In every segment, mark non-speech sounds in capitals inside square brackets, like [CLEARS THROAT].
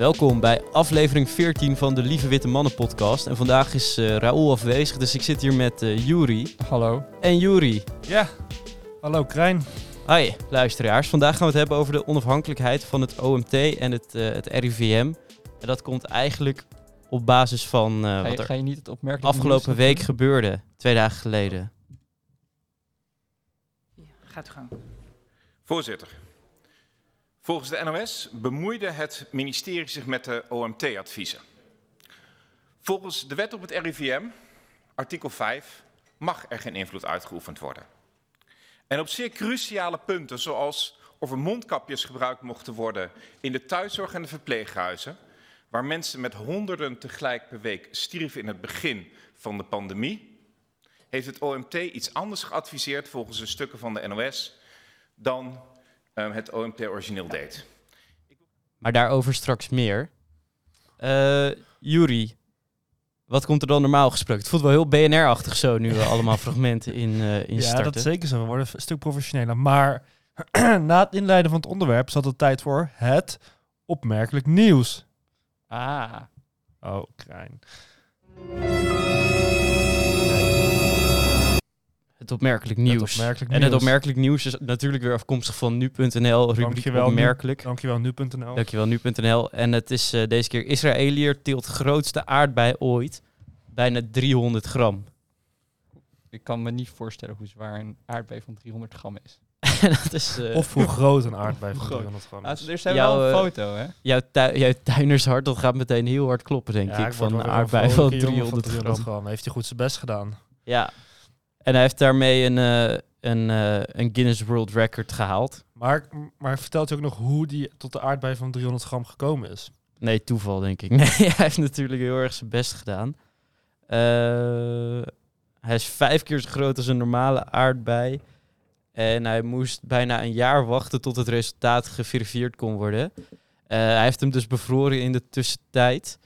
Welkom bij aflevering 14 van de Lieve Witte Mannen podcast. En vandaag is uh, Raoul afwezig, dus ik zit hier met uh, Juri. Hallo. En Juri. Ja, hallo Krijn. Hi, luisteraars. Vandaag gaan we het hebben over de onafhankelijkheid van het OMT en het, uh, het RIVM. En dat komt eigenlijk op basis van uh, wat er ga je niet het afgelopen week gebeurde, twee dagen geleden. Ja, gaat u gang. Voorzitter. Volgens de NOS bemoeide het ministerie zich met de OMT-adviezen. Volgens de wet op het RIVM, artikel 5, mag er geen invloed uitgeoefend worden. En op zeer cruciale punten, zoals of er mondkapjes gebruikt mochten worden in de thuiszorg en de verpleeghuizen, waar mensen met honderden tegelijk per week stierven in het begin van de pandemie, heeft het OMT iets anders geadviseerd volgens de stukken van de NOS dan uh, het OMT origineel deed. Maar daarover straks meer. Uh, Juri, wat komt er dan normaal gesproken? Het voelt wel heel BNR-achtig zo nu we [LAUGHS] allemaal fragmenten in, uh, in ja, starten. dat is zeker zo. We worden een stuk professioneler. Maar [CLEARS THROAT] na het inleiden van het onderwerp zat het tijd voor het opmerkelijk nieuws. Ah. Oh, krijn. Het opmerkelijk nieuws. Het opmerkelijk en het opmerkelijk nieuws is natuurlijk weer afkomstig van nu.nl. Rubriek Dankjewel, opmerkelijk. Nu, dankjewel nu.nl. Dankjewel nu.nl. En het is uh, deze keer Israëliër tilt grootste aardbei ooit. Bijna 300 gram. Ik kan me niet voorstellen hoe zwaar een aardbei van 300 gram is. [LAUGHS] dat is uh, of hoe groot een aardbei [LAUGHS] van 300 gram is. er zijn wel een foto, hè? Jouw, tu jouw tuinershart dat gaat meteen heel hard kloppen, denk ja, ik. Van een aardbei van 300, 300 gram. Heeft hij goed zijn best gedaan. Ja. En hij heeft daarmee een, uh, een, uh, een Guinness World Record gehaald. Maar, maar vertelt u ook nog hoe die tot de aardbei van 300 gram gekomen is? Nee, toeval denk ik. [LAUGHS] Nee, hij heeft natuurlijk heel erg zijn best gedaan. Uh, hij is vijf keer zo groot als een normale aardbei. En hij moest bijna een jaar wachten tot het resultaat geverifieerd kon worden. Hij heeft hem dus bevroren in de tussentijd.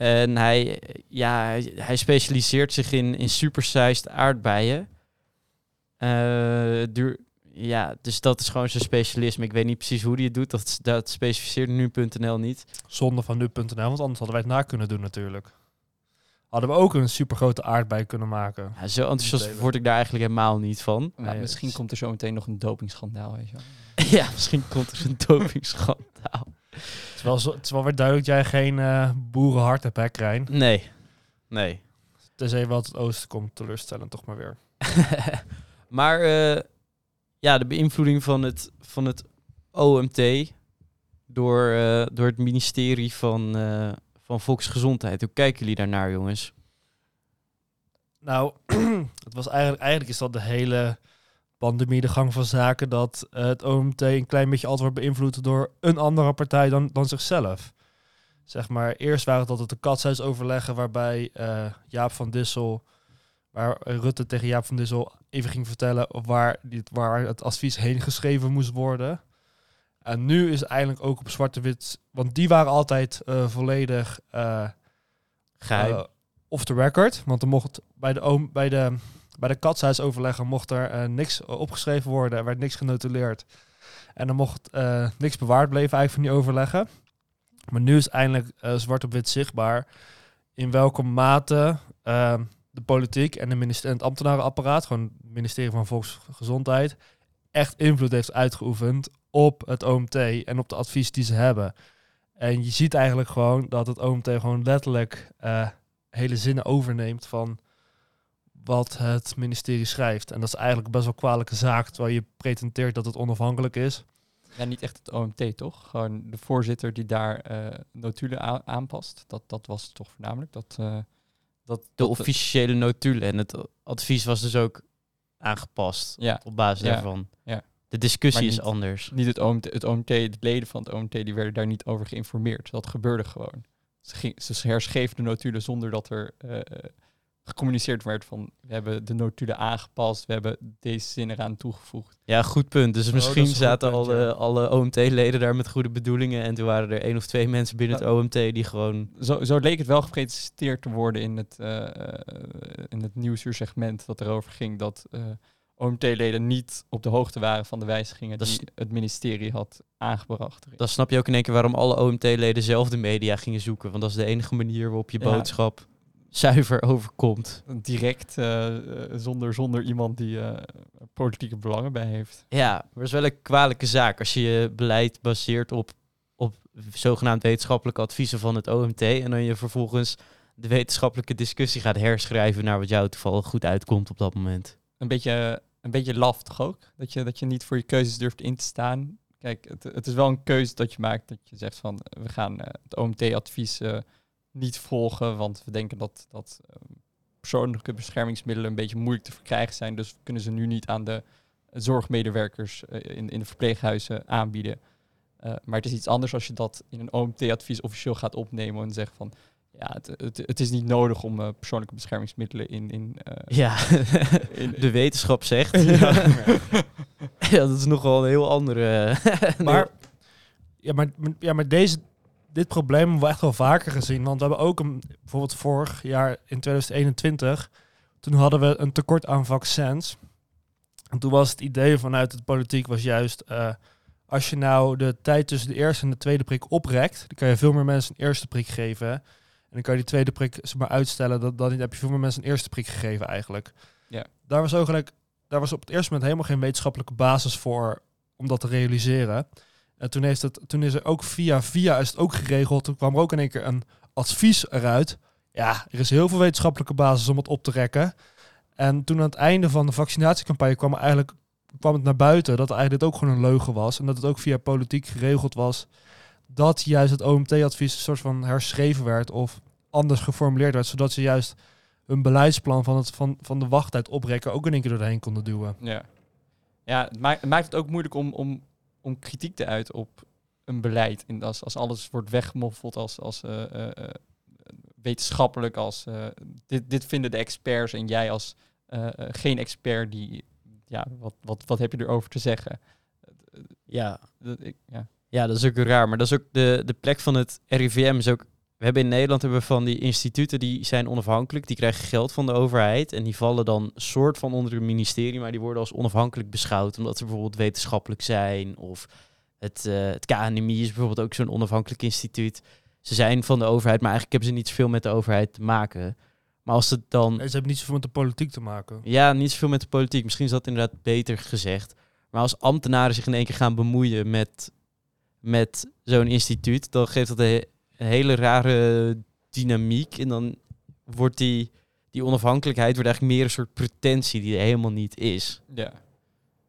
En hij, ja, hij, hij specialiseert zich in, in supersized aardbeien. Uh, duur, ja, dus dat is gewoon zijn specialisme. Ik weet niet precies hoe hij het doet. Dat, dat specificeert nu.nl niet. Zonde van nu.nl, want anders hadden wij het na kunnen doen natuurlijk. Hadden we ook een supergrote aardbei kunnen maken. Ja, zo enthousiast word ik daar eigenlijk helemaal niet van. Nee, misschien komt er zo meteen nog een dopingschandaal, weet je wel. [LAUGHS] ja, misschien komt er een dopingschandaal. Het is, wel zo, het is wel weer duidelijk dat jij geen uh, boerenhart hebt, hè, Krijn? Nee, nee. Tenzij wat het oosten komt, teleurstellend toch maar weer. [LAUGHS] maar uh, ja, de beïnvloeding van het, van het OMT door, uh, door het ministerie van, van Volksgezondheid. Hoe kijken jullie daarnaar, jongens? Nou, [CLEARS THROAT] het was eigenlijk, eigenlijk is dat de hele pandemie de gang van zaken dat uh, het OMT een klein beetje altijd wordt beïnvloed door een andere partij dan, dan zichzelf. Zeg maar, eerst waren het altijd de katshuisoverleggen waarbij uh, Jaap van Dissel, waar Rutte tegen Jaap van Dissel even ging vertellen waar, die, waar het advies heen geschreven moest worden. En nu is het eigenlijk ook op zwarte-wit, want die waren altijd uh, volledig geheim. off the record. Want er mocht bij de, oom, bij de bij de katshuisoverleggen mocht er uh, niks opgeschreven worden, er werd niks genotuleerd. En er mocht uh, niks bewaard blijven eigenlijk van die overleggen. Maar nu is eindelijk uh, zwart op wit zichtbaar in welke mate de politiek en, de en het ambtenarenapparaat, gewoon het ministerie van Volksgezondheid, echt invloed heeft uitgeoefend op het OMT en op de advies die ze hebben. En je ziet eigenlijk gewoon dat het OMT gewoon letterlijk hele zinnen overneemt van wat het ministerie schrijft. En dat is eigenlijk best wel kwalijke zaak, terwijl je pretenteert dat het onafhankelijk is. Ja, niet echt het OMT, toch? Gewoon de voorzitter die daar uh, notulen aanpast. Dat, dat was toch voornamelijk. Dat, uh, dat, de dat, officiële notulen. En het advies was dus ook aangepast ja. op basis ja. daarvan. Ja. De discussie niet, is anders. Niet het OMT, het OMT, de leden van het OMT, die werden daar niet over geïnformeerd. Dat gebeurde gewoon. Ze, ging, ze herschreef de notulen zonder dat er uh, gecommuniceerd werd van we hebben de notulen aangepast, we hebben deze zin eraan toegevoegd. Ja, goed punt. Dus Oh, misschien zaten punt, alle, ja. alle OMT-leden daar met goede bedoelingen en toen waren er één of twee mensen binnen het OMT die gewoon... Zo, zo leek het wel gepresenteerd te worden in het, uh, in het nieuwsuursegment dat erover ging dat uh, OMT-leden niet op de hoogte waren van de wijzigingen Dat die het ministerie had aangebracht. Dan snap je ook in één keer waarom alle OMT-leden zelf de media gingen zoeken. Want dat is de enige manier waarop je Ja. boodschap zuiver overkomt. Direct, eh, eh, zonder, zonder iemand die eh, politieke belangen bij heeft. Ja, maar dat is wel een kwalijke zaak als je je beleid baseert op, op zogenaamd wetenschappelijke adviezen van het OMT. En dan je vervolgens de wetenschappelijke discussie gaat herschrijven naar wat jou toevallig goed uitkomt op dat moment. Een beetje, een beetje laf toch ook? Dat je, dat je niet voor je keuzes durft in te staan. Kijk, het, het is wel een keuze dat je maakt. Dat je zegt van, we gaan het OMT-advies niet volgen. Want we denken dat, dat eh, persoonlijke beschermingsmiddelen een beetje moeilijk te verkrijgen zijn. Dus we kunnen ze nu niet aan de zorgmedewerkers eh, in, in de verpleeghuizen aanbieden. Eh, maar het is iets anders als je dat in een OMT-advies officieel gaat opnemen en zegt van... Ja, het, het, het is niet nodig om eh, persoonlijke beschermingsmiddelen in, in, eh, Ja, [LAUGHS] in, de wetenschap zegt. [LAUGHS] Ja. [LAUGHS] ja, dat is nogal een heel andere... Maar, ja, maar, ja, maar deze, dit probleem hebben we echt wel vaker gezien. Want we hebben ook een, bijvoorbeeld vorig jaar in 2021, toen hadden we een tekort aan vaccins. En toen was het idee vanuit het politiek was juist, eh, als je nou de tijd tussen de eerste en de tweede prik oprekt, dan kan je veel meer mensen een eerste prik geven. En dan kan je die tweede prik zeg maar uitstellen, dan, dan heb je veel meer mensen een eerste prik gegeven eigenlijk. Ja. Daar was ook gelijk, daar was op het eerste moment helemaal geen wetenschappelijke basis voor om dat te realiseren. En toen, heeft het, toen is er ook via via is het ook geregeld. Toen kwam er ook in één keer een advies eruit. Ja, er is heel veel wetenschappelijke basis om het op te rekken. En toen aan het einde van de vaccinatiecampagne kwam, eigenlijk, kwam het naar buiten dat eigenlijk dit ook gewoon een leugen was. En dat het ook via politiek geregeld was. Dat juist het OMT-advies een soort van herschreven werd of anders geformuleerd werd. Zodat ze juist hun beleidsplan van, het, van, van de wachttijd oprekken ook in één keer doorheen konden duwen. Ja, ja het, maakt, het maakt het ook moeilijk om, om, om kritiek te uiten op een beleid. En als, als alles wordt weggemoffeld als, als eh, eh, eh, wetenschappelijk, als dit, dit vinden de experts en jij als geen expert, die, ja, wat, wat, wat heb je erover te zeggen? ja, Dat, ik, ja. Ja, dat is ook raar. Maar dat is ook de, de plek van het RIVM. Is ook, we hebben in Nederland hebben we van die instituten die zijn onafhankelijk. Die krijgen geld van de overheid. En die vallen dan soort van onder het ministerie. Maar die worden als onafhankelijk beschouwd. Omdat ze bijvoorbeeld wetenschappelijk zijn. Of het, eh, het KNMI is bijvoorbeeld ook zo'n onafhankelijk instituut. Ze zijn van de overheid, maar eigenlijk hebben ze niet zoveel met de overheid te maken. Maar als het dan Nee, ze hebben niet zoveel met de politiek te maken. ja, niet zoveel met de politiek. Misschien is dat inderdaad beter gezegd. Maar als ambtenaren zich in één keer gaan bemoeien met, met zo'n instituut, dan geeft dat een, een hele rare dynamiek. En dan wordt die, die onafhankelijkheid wordt eigenlijk meer een soort pretentie die er helemaal niet is. Ja,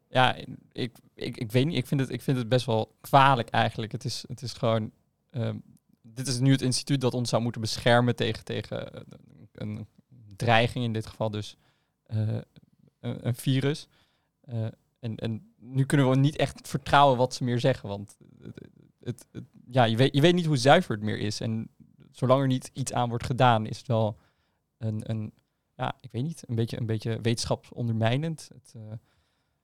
ja ik, ik, ik weet niet. Ik vind, het, ik vind het best wel kwalijk eigenlijk. Het is, het is gewoon. ehm, dit is nu het instituut dat ons zou moeten beschermen tegen, tegen eh, een dreiging, in dit geval dus eh, een, een virus. Eh, en, en nu kunnen we niet echt vertrouwen wat ze meer zeggen. Want het, ja, je, weet, je weet niet hoe zuiver het meer is. En zolang er niet iets aan wordt gedaan, is het wel een, een ja, ik weet niet, een beetje, een beetje wetenschapsondermijnend. Het, eh,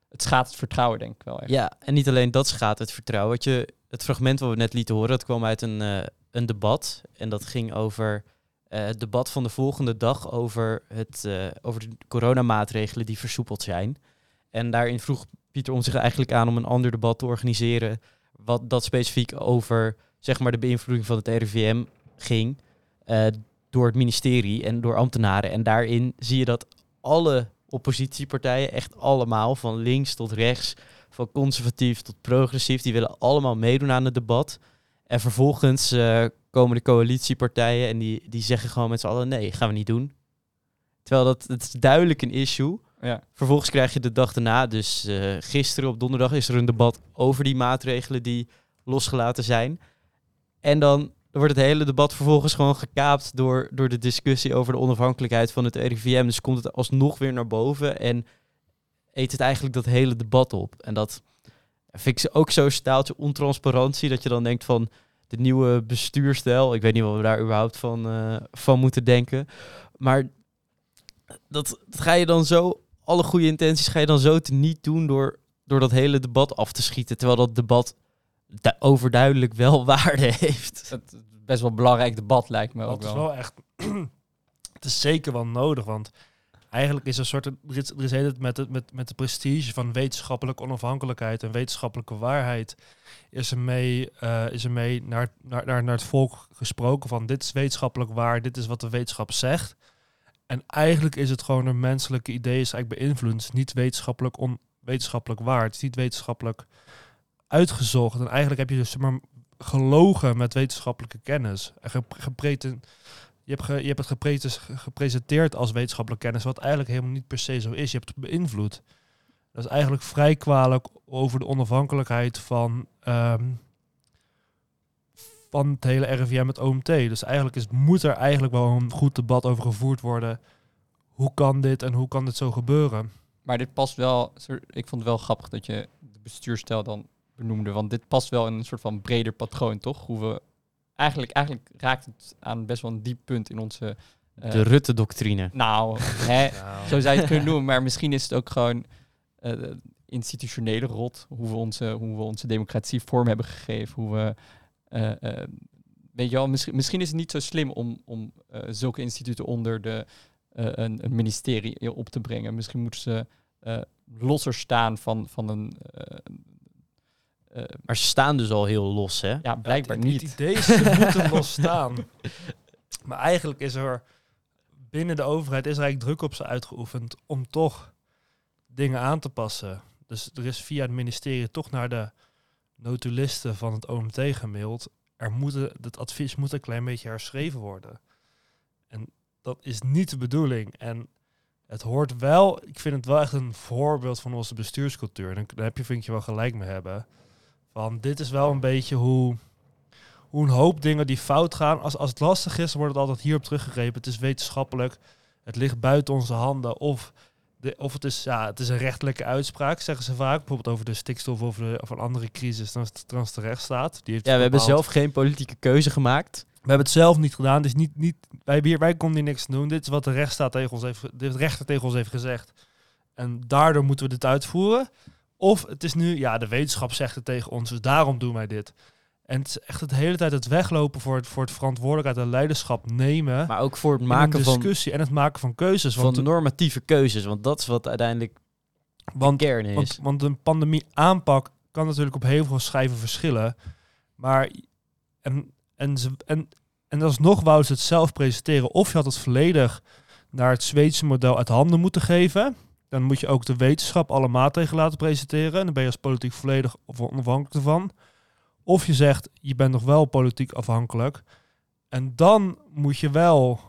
het schaadt het vertrouwen, denk ik wel echt. Ja, en niet alleen dat schaadt het vertrouwen. Je, het fragment wat we net lieten horen, dat kwam uit een, eh, een debat. En dat ging over eh, het debat van de volgende dag over, het, over de coronamaatregelen die versoepeld zijn. En daarin vroeg Pieter om zich eigenlijk aan om een ander debat te organiseren. Wat dat specifiek over zeg maar, de beïnvloeding van het RIVM ging. eh, door het ministerie en door ambtenaren. En daarin zie je dat alle oppositiepartijen, echt allemaal, van links tot rechts, van conservatief tot progressief, die willen allemaal meedoen aan het debat. En vervolgens eh, komen de coalitiepartijen en die, die zeggen gewoon met z'n allen, nee, gaan we niet doen. Terwijl dat het is duidelijk een issue. Ja, Vervolgens krijg je de dag daarna, dus eh, gisteren op donderdag, is er een debat over die maatregelen die losgelaten zijn. En dan wordt het hele debat vervolgens gewoon gekaapt door, door de discussie over de onafhankelijkheid van het RIVM. Dus komt het alsnog weer naar boven en eet het eigenlijk dat hele debat op. En dat vind ik ook zo'n staaltje ontransparantie, dat je dan denkt van de nieuwe bestuurstijl. Ik weet niet wat we daar überhaupt van, eh, van moeten denken. Maar dat, dat ga je dan zo, alle goede intenties ga je dan zo te niet doen door, door dat hele debat af te schieten. Terwijl dat debat du- overduidelijk wel [LAUGHS] waarde heeft. het is best wel een belangrijk debat lijkt me ook Dat is wel. wel echt. [CLEARS THROAT] het is zeker wel nodig, want eigenlijk is er een soort, er is, er is heel het met, het, met, met de prestige van wetenschappelijke onafhankelijkheid en wetenschappelijke waarheid, is er mee, eh, is er mee naar, naar, naar, naar het volk gesproken van dit is wetenschappelijk waar, dit is wat de wetenschap zegt. En eigenlijk is het gewoon een menselijke idee, is eigenlijk beïnvloed. Niet wetenschappelijk, onwetenschappelijk waar, het is niet wetenschappelijk uitgezocht. En eigenlijk heb je dus maar gelogen met wetenschappelijke kennis. En gepre- gepreten, je, hebt je hebt het gepresenteerd als wetenschappelijke kennis, wat eigenlijk helemaal niet per se zo is. Je hebt het beïnvloed. Dat is eigenlijk vrij kwalijk over de onafhankelijkheid van, ehm, van het hele RIVM met OMT. Dus eigenlijk is, moet er eigenlijk wel een goed debat over gevoerd worden. Hoe kan dit en hoe kan dit zo gebeuren? Maar dit past wel. Ik vond het wel grappig dat je de bestuurstijl dan benoemde. Want dit past wel in een soort van breder patroon, toch? Hoe we. Eigenlijk, eigenlijk raakt het aan best wel een diep punt in onze. eh, De Rutte-doctrine. nou, hè, [LAUGHS] zo zou je het kunnen noemen. Maar misschien is het ook gewoon eh, institutionele rot. Hoe we, onze, hoe we onze democratie vorm hebben gegeven. Hoe we. Eh, eh, weet je wel, misschien, misschien is het niet zo slim om, om eh, zulke instituten onder de, eh, een, een ministerie op te brengen. Misschien moeten ze eh, losser staan van, van een. eh, eh, Maar ze staan dus al heel los, hè? ja, blijkbaar het, niet. Het idee is, ze [LAUGHS] moeten los staan. Maar eigenlijk is er binnen de overheid is er eigenlijk druk op ze uitgeoefend om toch dingen aan te passen. Dus er is via het ministerie toch naar de notulisten van het OMT gemaild. Er moeten, het advies moet een klein beetje herschreven worden. En dat is niet de bedoeling. En het hoort wel, ik vind het wel echt een voorbeeld van onze bestuurscultuur. En daar heb je, vind je wel gelijk mee hebben. Van dit is wel een beetje hoe, hoe een hoop dingen die fout gaan. Als, als het lastig is, wordt het altijd hierop teruggegrepen. Het is wetenschappelijk, het ligt buiten onze handen. Of, de, of het, is, ja, het is een rechtelijke uitspraak, zeggen ze vaak. Bijvoorbeeld over de stikstof of, de, of een andere crisis, dan is het trans de rechtsstaat. Die heeft Ja, we hebben zelf geen politieke keuze gemaakt. we hebben het zelf niet gedaan. Dus niet, niet, wij, hier, wij konden hier niks doen. Dit is wat de rechtsstaat tegen ons heeft, de rechter tegen ons heeft gezegd. En daardoor moeten we dit uitvoeren. Of het is nu, ja, de wetenschap zegt het tegen ons, dus daarom doen wij dit. En het is echt het hele tijd het weglopen voor het, voor het verantwoordelijkheid en leiderschap nemen. Maar ook voor het maken van, discussie en het maken van keuzes. van Want, normatieve keuzes. Want dat is wat uiteindelijk want, de kern is. want, want een pandemie aanpak kan natuurlijk op heel veel schijven verschillen. Maar en, en, en, en alsnog wou ze het zelf presenteren. Of je had het volledig naar het Zweedse model uit handen moeten geven. Dan moet je ook de wetenschap alle maatregelen laten presenteren. En dan ben je als politiek volledig onafhankelijk ervan. Of je zegt, je bent nog wel politiek afhankelijk. En dan moet je wel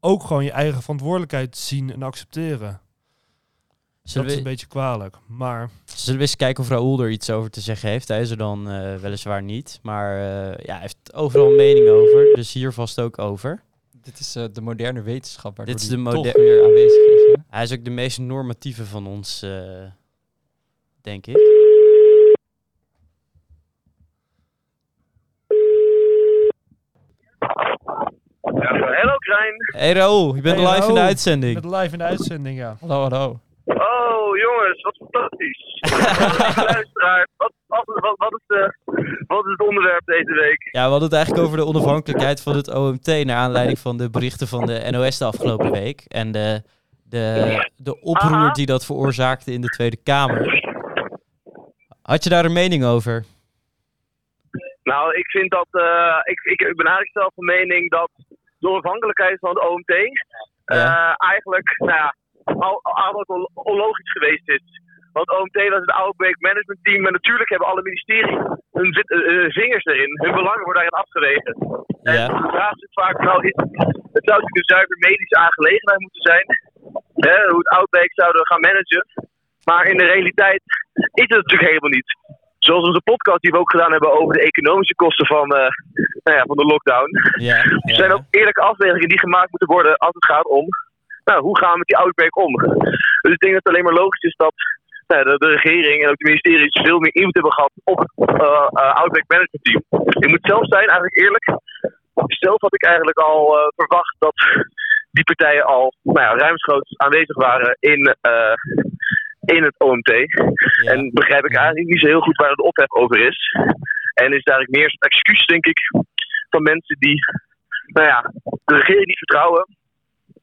ook gewoon je eigen verantwoordelijkheid zien en accepteren. zullen, dat is een beetje kwalijk. Maar zullen we eens kijken of Raoul er iets over te zeggen heeft? Hij is er dan eh, weliswaar niet. Maar eh, ja, hij heeft overal een mening over. Dus hier vast ook over. Dit is eh, de moderne wetenschap waardoor Dit is de toch moder- weer aanwezig is. Hè? Hij is ook de meest normatieve van ons, eh, denk ik. Hallo Krijn. Hey Raoul, je bent Hey, live in de uitzending. met live in de uitzending, ja. Hallo, hallo. Oh jongens, wat fantastisch. [LAUGHS] Luisteraar, wat, wat, wat, wat, is de, wat is het onderwerp deze week? Ja, we hadden het eigenlijk over de onafhankelijkheid van het OMT... naar aanleiding van de berichten van de NOS de afgelopen week. En de, de, de oproer Aha. die dat veroorzaakte in de Tweede Kamer. Had je daar een mening over? Nou, ik vind dat, eh, ik, ik, ik ben eigenlijk zelf van mening dat de onafhankelijkheid van het OMT eh, Ja. eigenlijk, nou ja, al, al, al onlogisch geweest is. Want OMT was het Outbreak Management Team en natuurlijk hebben alle ministeries hun eh, vingers erin. Hun belangen worden daarin afgewegen. En de vraag is vaak, nou, is, het zou natuurlijk een zuiver medische aangelegenheid moeten zijn. Hè, hoe het Outbreak zouden gaan managen. Maar in de realiteit is het natuurlijk helemaal niet. Zoals onze podcast die we ook gedaan hebben over de economische kosten van, eh, nou ja, van de lockdown. Ja. [LAUGHS] Er zijn ook eerlijke afwegingen die gemaakt moeten worden als het gaat om nou, hoe gaan we met die outbreak om. Dus ik denk dat het alleen maar logisch is dat nou, de, de regering en ook de ministeries veel meer invloed hebben gehad op het eh, outbreak management team. Ik moet zelf zijn, eigenlijk eerlijk. Zelf had ik eigenlijk al verwacht dat die partijen al nou ja, ruimschoots aanwezig waren in, in het OMT. Ja. En begrijp ik eigenlijk niet zo heel goed waar de ophef over is. En is het eigenlijk meer een excuus, denk ik, van mensen die nou ja, de regering niet vertrouwen.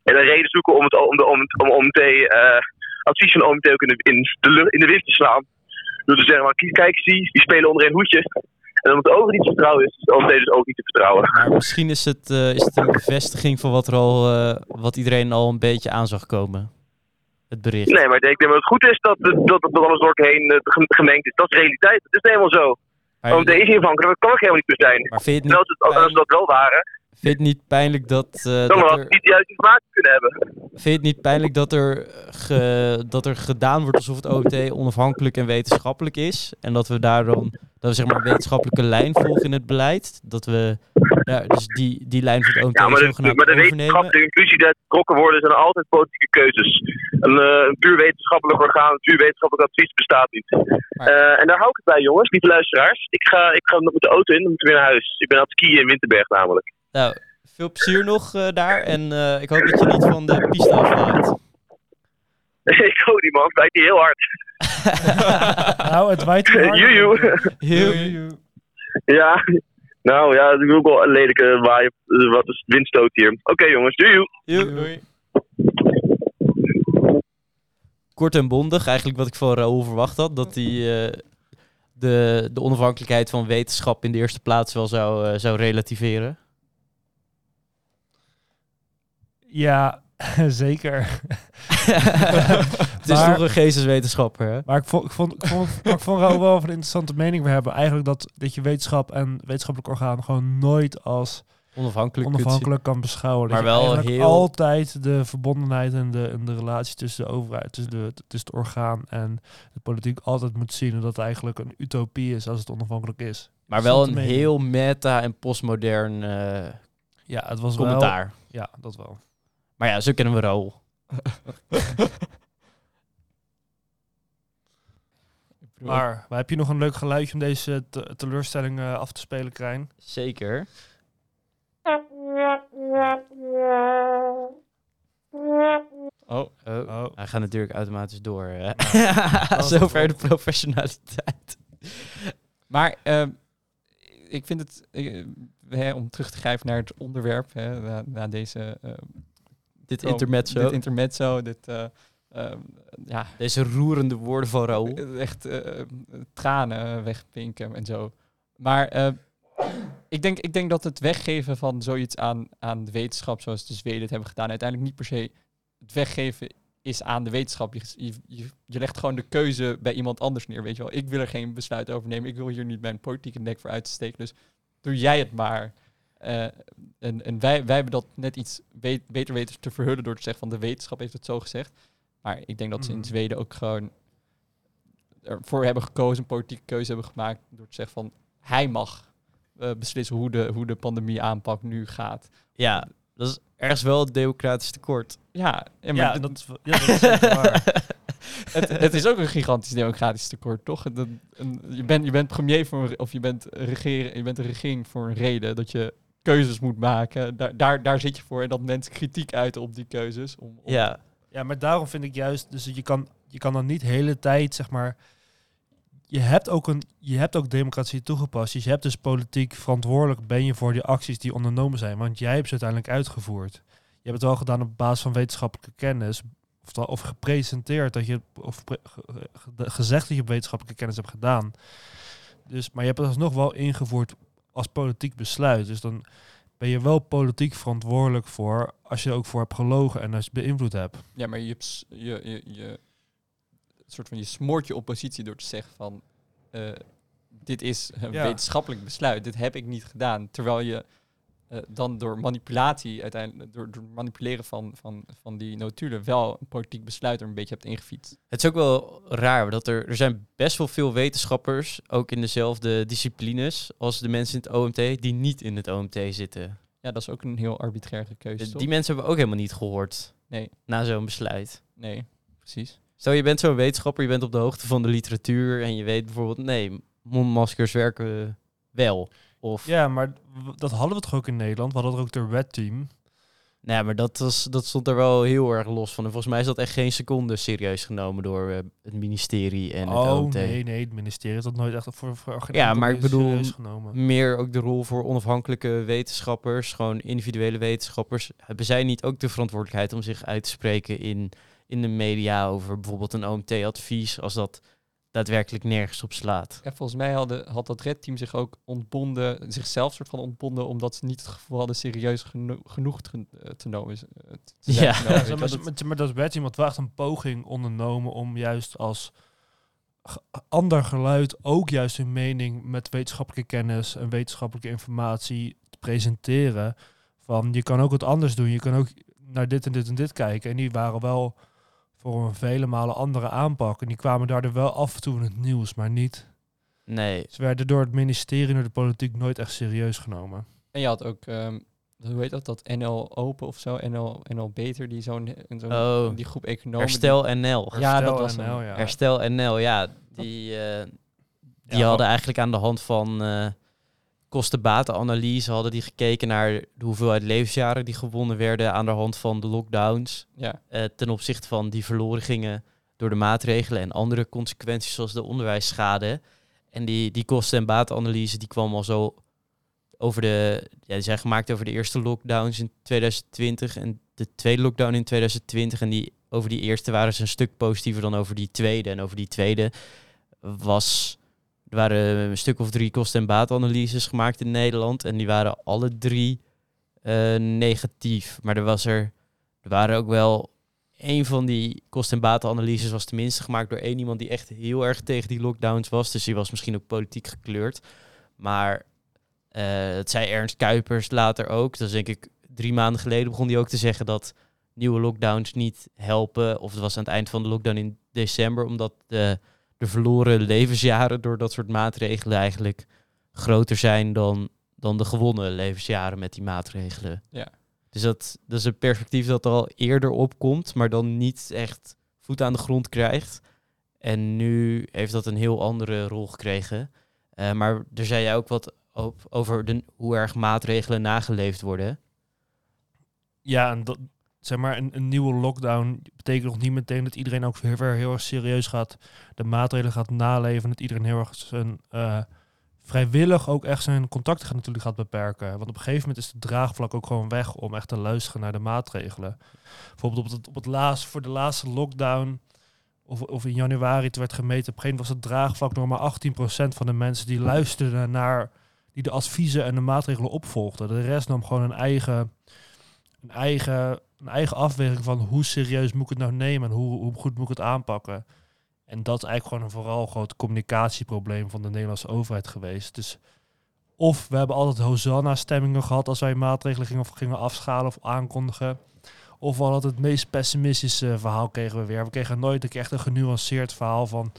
En dan reden zoeken om het, om de, om het, om OMT, eh, advies van OMT ook in de, in, de, in de wind te slaan. Door te zeggen, maar kijk, zie, die spelen onder één hoedje. En omdat de ogen niet te vertrouwen is, is de OMT dus ook niet te vertrouwen. Maar misschien is het, eh, is het een bevestiging van wat, er al, eh, wat iedereen al een beetje aan zag komen. Het bericht. Nee, maar ik denk dat het goed is dat, dat, dat, dat alles door heen eh, gem- gemengd is. Dat is realiteit. Dat is helemaal zo. Maar, is niet afhankelijk, dat kan ook helemaal niet meer zijn. maar vind je het als, het, dat wel waren, vind je het niet pijnlijk dat, dan dat had er... niet de juiste informatie kunnen hebben. Vind je het niet pijnlijk dat er, ge- dat er gedaan wordt alsof het OMT onafhankelijk en wetenschappelijk is? En dat we daarom dat we zeg maar een wetenschappelijke lijn volgen in het beleid? Dat we ja, dus die, die lijn van het OMT Ja, maar de, zogenaamd maar de overnemen? wetenschappelijke conclusie die getrokken worden zijn altijd politieke keuzes. Een, eh, een puur wetenschappelijk orgaan, een puur wetenschappelijk advies bestaat niet. Maar- Eh, en daar hou ik het bij, jongens, lieve luisteraars. Ik ga, ik ga met de auto in, dan moet ik weer naar huis. Ik ben aan het skiën in Winterberg namelijk. Nou, veel plezier nog eh, daar en eh, ik hoop dat je niet van de piste afwaait. [LAUGHS] ik hoor die man, het lijkt hier heel hard. [LAUGHS] Nou, het waait hier [LAUGHS] hard. Joejoe. Heel, ja, nou ja, het is ook wel een lelijke waai. eh, Wat is windstoot hier. Oké jongens, joejoe. heel, kort en bondig, eigenlijk wat ik van Raoul verwacht had. Dat hij eh, de, de onafhankelijkheid van wetenschap in de eerste plaats wel zou, eh, zou relativeren. Ja, [LAUGHS] zeker. Het is toch een geesteswetenschapper, hè? Maar ik vond, ik vond, ik vond, ik vond Raoul wel een interessante mening we hebben. Eigenlijk dat, dat je wetenschap en wetenschappelijk orgaan gewoon nooit als Onafhankelijk. onafhankelijk kan beschouwen. Maar je wel heel- altijd de verbondenheid en de, en de relatie tussen de overheid, tussen, de, tussen het orgaan en de politiek altijd moet zien. En dat het eigenlijk een utopie is als het onafhankelijk is. Maar wel een heel meta en postmodern eh, Ja, het was wel... commentaar. Ja, dat wel. Maar ja, zo kennen we Raoul. Maar, maar heb je nog een leuk geluidje om deze te- teleurstelling eh, af te spelen, Krijn? Zeker. Oh, Oh, Oh. hij gaat natuurlijk automatisch door. hè. [LAUGHS] Zover de professionaliteit. maar ehm, ik vind het, eh, hè, om terug te grijpen naar het onderwerp, hè, na, na deze eh, Dit Oh, intermezzo. dit intermezzo, dit, eh, ehm, ja, Deze roerende woorden van Raoul. eh, echt eh, tranen wegpinken en zo. Maar ik, denk, ik denk dat het weggeven van zoiets aan, aan de wetenschap, zoals de Zweden het hebben gedaan, uiteindelijk niet per se het weggeven is aan de wetenschap. Je, je, je, legt gewoon de keuze bij iemand anders neer, weet je wel. Ik wil er geen besluit over nemen. Ik wil hier niet mijn politieke nek voor uit te steken. Dus doe jij het maar. Eh, en en wij, wij hebben dat net iets weet- beter weten te verhullen door te zeggen van de wetenschap heeft het zo gezegd. Maar ik denk dat ze in Mhm. Zweden ook gewoon ervoor hebben gekozen, een politieke keuze hebben gemaakt door te zeggen van hij mag eh, beslissen hoe de, hoe de pandemie aanpak nu gaat. Ja, dat is ergens wel het democratisch tekort. Ja, ja, maar Ja, dat, is wel- ja, dat is zeker waar. [LAUGHS] het, het is ook een gigantisch democratisch tekort, toch? Dat, een, je, bent, je bent premier voor een, of je bent, regeren, je bent een regering voor een reden dat je keuzes moet maken. Daar, daar, daar zit je voor en dat mensen kritiek uiten op die keuzes. Om, om- Ja, Ja, maar daarom vind ik juist, dus je kan, je kan dan niet de hele tijd, zeg maar, je hebt ook een, je hebt ook democratie toegepast. Dus je hebt dus politiek verantwoordelijk ben je voor die acties die ondernomen zijn, want jij hebt ze uiteindelijk uitgevoerd. Je hebt het wel gedaan op basis van wetenschappelijke kennis, of, of gepresenteerd dat je, of pre- gezegd dat je wetenschappelijke kennis hebt gedaan. Dus, maar je hebt het alsnog wel ingevoerd als politiek besluit. Dus dan ben je wel politiek verantwoordelijk voor als je er ook voor hebt gelogen en als je beïnvloed hebt. Ja, maar je, je, je, je, soort van, je smoort je oppositie door te zeggen van... eh, dit is een Ja. wetenschappelijk besluit, dit heb ik niet gedaan. Terwijl je eh, dan door manipulatie, uiteindelijk door, door manipuleren van, van, van die notulen... wel een politiek besluit er een beetje hebt ingefietst. het is ook wel raar dat er, er zijn best wel veel wetenschappers, ook in dezelfde disciplines als de mensen in het OMT, die niet in het OMT zitten. Ja, dat is ook een heel arbitraire keuze, die mensen hebben we ook helemaal niet gehoord Nee, na zo'n besluit. nee, precies. Stel, je bent zo'n wetenschapper, je bent op de hoogte van de literatuur en je weet bijvoorbeeld, nee, mondmaskers werken wel. Of Ja, maar dat hadden we toch ook in Nederland? We hadden er ook de Red Team. Nee, maar dat, was, dat stond er wel heel erg los van. En volgens mij is dat echt geen seconde serieus genomen door eh, het ministerie en het oh OMT. nee, nee, het ministerie is dat nooit echt voor, voor Ja, maar ik bedoel. Meer ook de rol voor onafhankelijke wetenschappers, gewoon individuele wetenschappers. Hebben zij niet ook de verantwoordelijkheid om zich uit te spreken in, in de media over bijvoorbeeld een OMT-advies, als dat daadwerkelijk nergens op slaat? Ja, volgens mij hadden, had dat Red Team zich ook ontbonden, zichzelf soort van ontbonden, omdat ze niet het gevoel hadden serieus geno- genoeg te, eh, te nemen. eh, te Ja. genomen. Maar, dat- maar, maar dat werd iemand wel echt een poging ondernomen om juist als ander geluid ook juist hun mening met wetenschappelijke kennis en wetenschappelijke informatie te presenteren. Van je kan ook wat anders doen, je kan ook naar dit en dit en dit kijken. En die waren wel voor een vele malen andere aanpak. En die kwamen daardoor wel af en toe in het nieuws, maar niet. Nee, Ze werden door het ministerie en door de politiek nooit echt serieus genomen. En je had ook, ehm, hoe heet dat, dat NL Open of zo, NL, NL Beter, die zo'n zo'n- Oh. die groep economen. Herstel NL. Ja, Herstel dat was NL, ja. Herstel NL, ja. Die, eh, die Ja, hadden eigenlijk aan de hand van eh kosten-batenanalyse hadden die gekeken naar de hoeveelheid levensjaren die gewonnen werden aan de hand van de lockdowns. ja, eh, ten opzichte van die verloren gingen door de maatregelen en andere consequenties zoals de onderwijsschade. En die, die kosten- en batenanalyse die kwam al zo over de, ja, die zijn gemaakt over de eerste lockdowns in 2020 en de tweede lockdown in 2020. En die, over die eerste waren ze een stuk positiever dan over die tweede. En over die tweede was, er waren een stuk of drie kosten- en batenanalyses gemaakt in Nederland. En die waren alle drie eh, negatief. Maar er was er, er waren ook wel een van die kosten- en batenanalyses was tenminste gemaakt door één iemand die echt heel erg tegen die lockdowns was. Dus die was misschien ook politiek gekleurd. Maar eh het zei Ernst Kuipers later ook. Dat is denk ik drie maanden geleden begon hij ook te zeggen dat nieuwe lockdowns niet helpen. Of het was aan het eind van de lockdown in december, omdat de, de verloren levensjaren door dat soort maatregelen eigenlijk groter zijn dan, dan de gewonnen levensjaren met die maatregelen. Ja. Dus dat, dat is een perspectief dat er al eerder opkomt, maar dan niet echt voet aan de grond krijgt. En nu heeft dat een heel andere rol gekregen. Eh, maar er zei jij ook wat op, over de, hoe erg maatregelen nageleefd worden. Ja, en dat, zeg maar, een, een nieuwe lockdown betekent nog niet meteen dat iedereen ook weer heel erg serieus gaat de maatregelen gaat naleven. Dat iedereen heel erg zijn eh, vrijwillig ook echt zijn contacten gaat, natuurlijk gaat beperken. Want op een gegeven moment is de draagvlak ook gewoon weg om echt te luisteren naar de maatregelen. Bijvoorbeeld op het, op het laatst, voor de laatste lockdown, of, of in januari, toen werd gemeten, op een gegeven moment was het draagvlak nog maar 18% van de mensen die luisterden naar, die de adviezen en de maatregelen opvolgden. De rest nam gewoon een eigen een eigen, een eigen afweging van hoe serieus moet ik het nou nemen en hoe, hoe goed moet ik het aanpakken. En dat is eigenlijk gewoon een vooral groot communicatieprobleem van de Nederlandse overheid geweest. Dus of we hebben altijd Hosanna-stemmingen gehad als wij maatregelen gingen, of gingen afschalen of aankondigen. Of we hadden het meest pessimistische verhaal kregen we weer. We kregen nooit een echt een genuanceerd verhaal van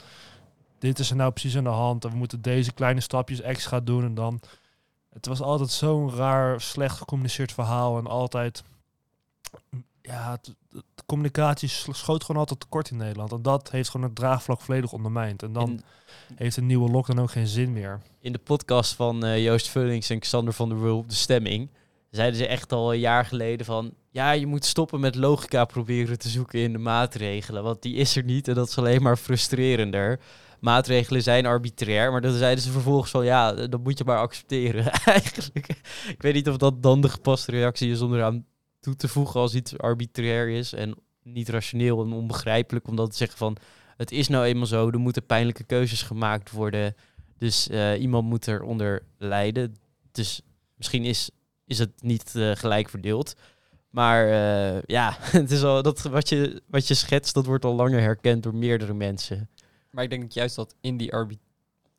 dit is er nou precies aan de hand en we moeten deze kleine stapjes extra doen en dan... Het was altijd zo'n raar, slecht gecommuniceerd verhaal en altijd ja, het, het- de communicatie schoot gewoon altijd tekort in Nederland. En dat heeft gewoon het draagvlak volledig ondermijnd. En dan In, heeft een nieuwe lockdown ook geen zin meer. in de podcast van eh, Joost Vullings en Xander van der Wulp, De Stemming, zeiden ze echt al een jaar geleden van... Ja, je moet stoppen met logica proberen te zoeken in de maatregelen. Want die is er niet en dat is alleen maar frustrerender. Maatregelen zijn arbitrair, maar dan zeiden ze vervolgens van... Ja, dat moet je maar accepteren. [LAUGHS] Eigenlijk, ik weet niet of dat dan de gepaste reactie is om eraan toe te voegen als iets arbitrair is en niet rationeel en onbegrijpelijk. Om dat te zeggen van, het is nou eenmaal zo, er moeten pijnlijke keuzes gemaakt worden. Dus eh, iemand moet eronder lijden. Dus misschien is, is het niet eh, gelijk verdeeld. Maar eh, ja, [LAUGHS] het is al, dat, wat, je, wat je schetst, dat wordt al langer herkend door meerdere mensen. Maar ik denk juist dat in die arbi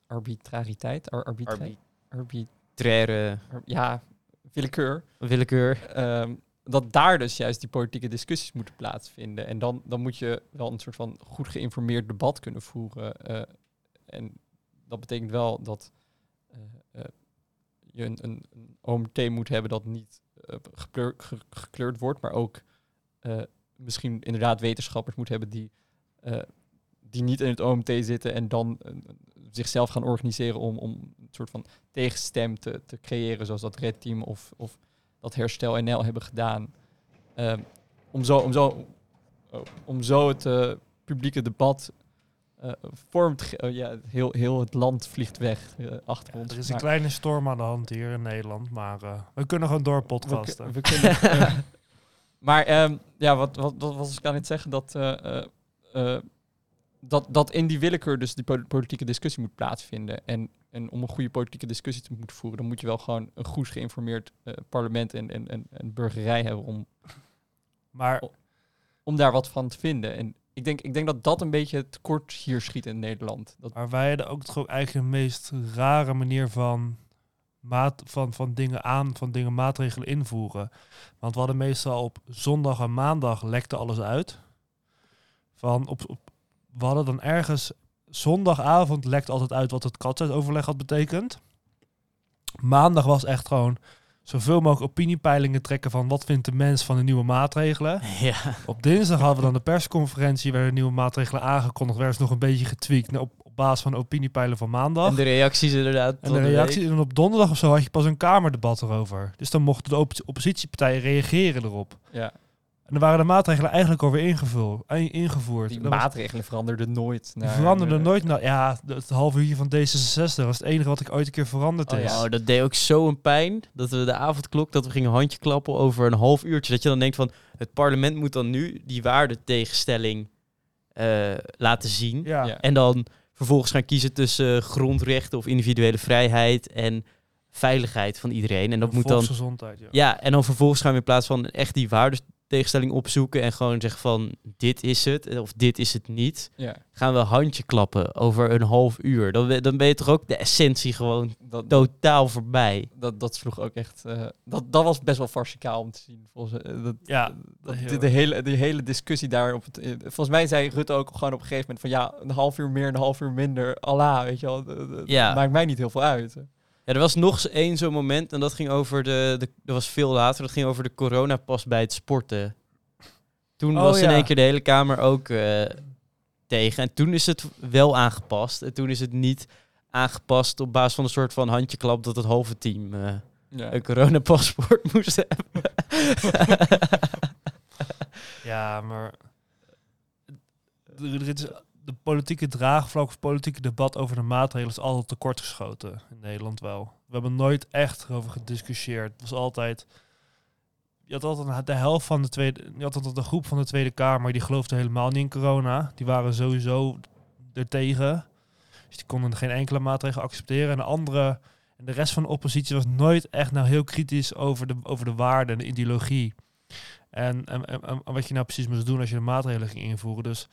arbitrariteit, ar arbitra arbi Arbitraire ar- ja, willekeur, willekeur. ehm, dat daar dus juist die politieke discussies moeten plaatsvinden. En dan, dan moet je wel een soort van goed geïnformeerd debat kunnen voeren. eh, en dat betekent wel dat eh, eh, je een, een, OMT moet hebben dat niet gekleur- ge- gekleurd wordt, maar ook misschien inderdaad wetenschappers moet hebben die, die niet in het OMT zitten en dan zichzelf gaan organiseren om, om een soort van tegenstem te, te creëren, zoals dat Red Team of, of dat Herstel NL hebben gedaan. ehm, om, zo, om, zo, om zo het eh, publieke debat eh vorm te ge- oh, ja, heel, heel het land vliegt weg eh, achter Ja, ons. er is een Maar kleine storm aan de hand hier in Nederland, maar eh, we kunnen gewoon door podcasten. we kunnen... eh, [LAUGHS] maar ehm, ja, wat, wat, wat was ik aan het zeggen? Dat, eh, eh, eh, dat, dat in die willekeur dus die po- politieke discussie moet plaatsvinden. En, en om een goede politieke discussie te moeten voeren, dan moet je wel gewoon een goed geïnformeerd eh, parlement en, en, en, en burgerij hebben om, maar om daar wat van te vinden. En ik denk, ik denk dat dat een beetje tekort hier schiet in Nederland. Dat, Maar wij hadden ook toch ook eigenlijk de meest rare manier van, maat, van, van dingen aan, van dingen maatregelen invoeren. Want we hadden meestal op zondag en maandag lekte alles uit. Van op, op, we hadden dan ergens zondagavond lekt altijd uit wat het katshuisoverleg had betekend. Maandag was echt gewoon zoveel mogelijk opiniepeilingen trekken van wat vindt de mens van de nieuwe maatregelen. [LAUGHS] Ja. Op dinsdag hadden we dan de persconferentie, werden nieuwe maatregelen aangekondigd, werden ze nog een beetje getweakt op, op basis van de opiniepeilen van maandag. En de reacties inderdaad. En de week. reactie, en op donderdag of zo had je pas een kamerdebat erover. Dus dan mochten de oppo- oppositiepartijen reageren erop. ja, En dan waren de maatregelen eigenlijk alweer ingevuld, eh, ingevoerd. die maatregelen veranderden nooit. die naar- veranderden nooit. Nou ja, het half uurtje van D66 was het enige wat ik ooit een keer veranderd Oh is. ja. Oh, dat deed ook zo'n pijn. Dat we de avondklok, dat we gingen handje klappen over een half uurtje. Dat je dan denkt van, het parlement moet dan nu die waardetegenstelling eh laten zien. Ja. Ja. En dan vervolgens gaan kiezen tussen grondrechten of individuele vrijheid en veiligheid van iedereen. En dat moet dan... Volksgezondheid, ja. Ja, en dan vervolgens gaan we in plaats van echt die waardetegenstelling opzoeken en gewoon zeggen van, dit is het of dit is het niet. Ja, Gaan we handje klappen over een half uur. Dan, ben- dan ben je toch ook de essentie gewoon dat, totaal voorbij. dat, dat sloeg ook echt. eh, dat, dat was best wel farcicaal om te zien. Volgens, eh, dat, Ja, dat, de, de hele, de hele discussie daar op het. eh, volgens mij zei Rutte ook gewoon op een gegeven moment van ja, een half uur meer, een half uur minder. Allah, weet je wel. Ja. Maakt mij niet heel veel uit. Ja, er was nog eens één zo'n moment en dat ging over de, de... Dat was veel later, dat ging over de coronapas bij het sporten. Toen Oh, was in één keer de hele Kamer ook eh, tegen. En toen is het wel aangepast. En toen is het niet aangepast op basis van een soort van handjeklap dat het halve team eh, Ja. een coronapaspoort [LAUGHS] moest hebben. Ja, maar er, er is de politieke draagvlak of politieke debat over de maatregelen is altijd tekortgeschoten in Nederland wel. We hebben nooit echt erover gediscussieerd. Het was altijd je had altijd de helft van de tweede, je had altijd een groep van de Tweede Kamer die geloofde helemaal niet in corona. Die waren sowieso er tegen. Dus die konden geen enkele maatregel accepteren. En de andere en de rest van de oppositie was nooit echt nou heel kritisch over de, over de waarden en de ideologie. En, en, en, en wat je nou precies moest doen als je de maatregelen ging invoeren. Dus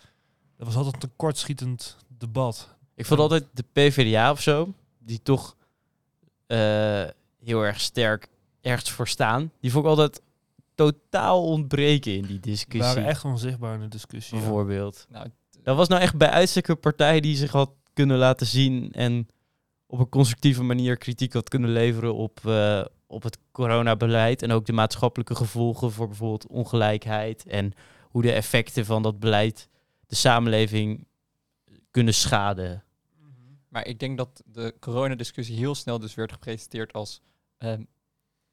dat was altijd een tekortschietend debat. Ik vond altijd de PvdA of zo, die toch eh, heel erg sterk ergens voor staan. Die vond ik altijd totaal ontbreken in die Die discussie. waren echt onzichtbaar in de discussie. ja. bijvoorbeeld. Nou, Dat was nou echt bij uitstek een partij die zich had kunnen laten zien en op een constructieve manier kritiek had kunnen leveren op, eh, op het coronabeleid en ook de maatschappelijke gevolgen voor bijvoorbeeld ongelijkheid en hoe de effecten van dat beleid de samenleving kunnen schaden. Maar ik denk dat de coronadiscussie heel snel dus werd gepresenteerd als ehm,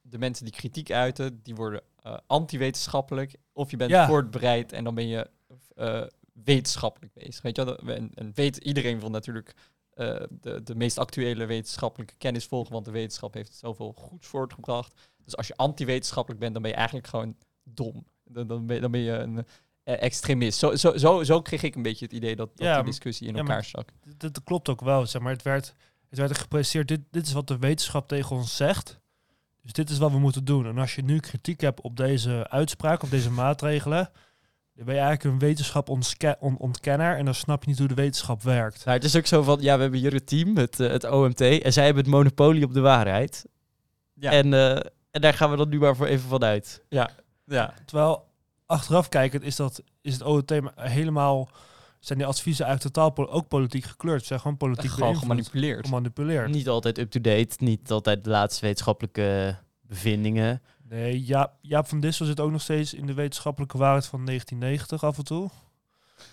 de mensen die kritiek uiten, die worden eh, anti-wetenschappelijk. Of je bent Ja. voortbereid en dan ben je eh, wetenschappelijk bezig. Weet je wel? En, en weet, iedereen wil natuurlijk eh, de, de meest actuele wetenschappelijke kennis volgen, want de wetenschap heeft zoveel goeds voortgebracht. Dus als je anti-wetenschappelijk bent, dan ben je eigenlijk gewoon dom. Dan, dan, ben, dan ben je een extremist. Zo, zo, zo, zo kreeg ik een beetje het idee dat, dat Ja, die discussie in ja, elkaar stak. Dat, dat klopt ook wel, zeg maar. Het werd, het werd gepresenteerd, dit, dit is wat de wetenschap tegen ons zegt. Dus dit is wat we moeten doen. En als je nu kritiek hebt op deze uitspraak, op deze maatregelen, dan ben je eigenlijk een wetenschap on- ontkenner en dan snap je niet hoe de wetenschap werkt. Nou, het is ook zo van, ja, we hebben hier het team, het, eh, het OMT, en zij hebben het monopolie op de waarheid. Ja. En, eh, en daar gaan we dan nu maar voor even van uit. Ja. Terwijl achteraf kijkend is, dat, is het maar helemaal, zijn die adviezen eigenlijk totaal ook politiek gekleurd. Ze zijn gewoon politiek Gewoon beïnvloed, gemanipuleerd. gemanipuleerd. Niet altijd up-to-date, niet altijd de laatste wetenschappelijke bevindingen. Nee, Jaap, Jaap van Dissel zit ook nog steeds in de wetenschappelijke waarheid van 1990 af en toe.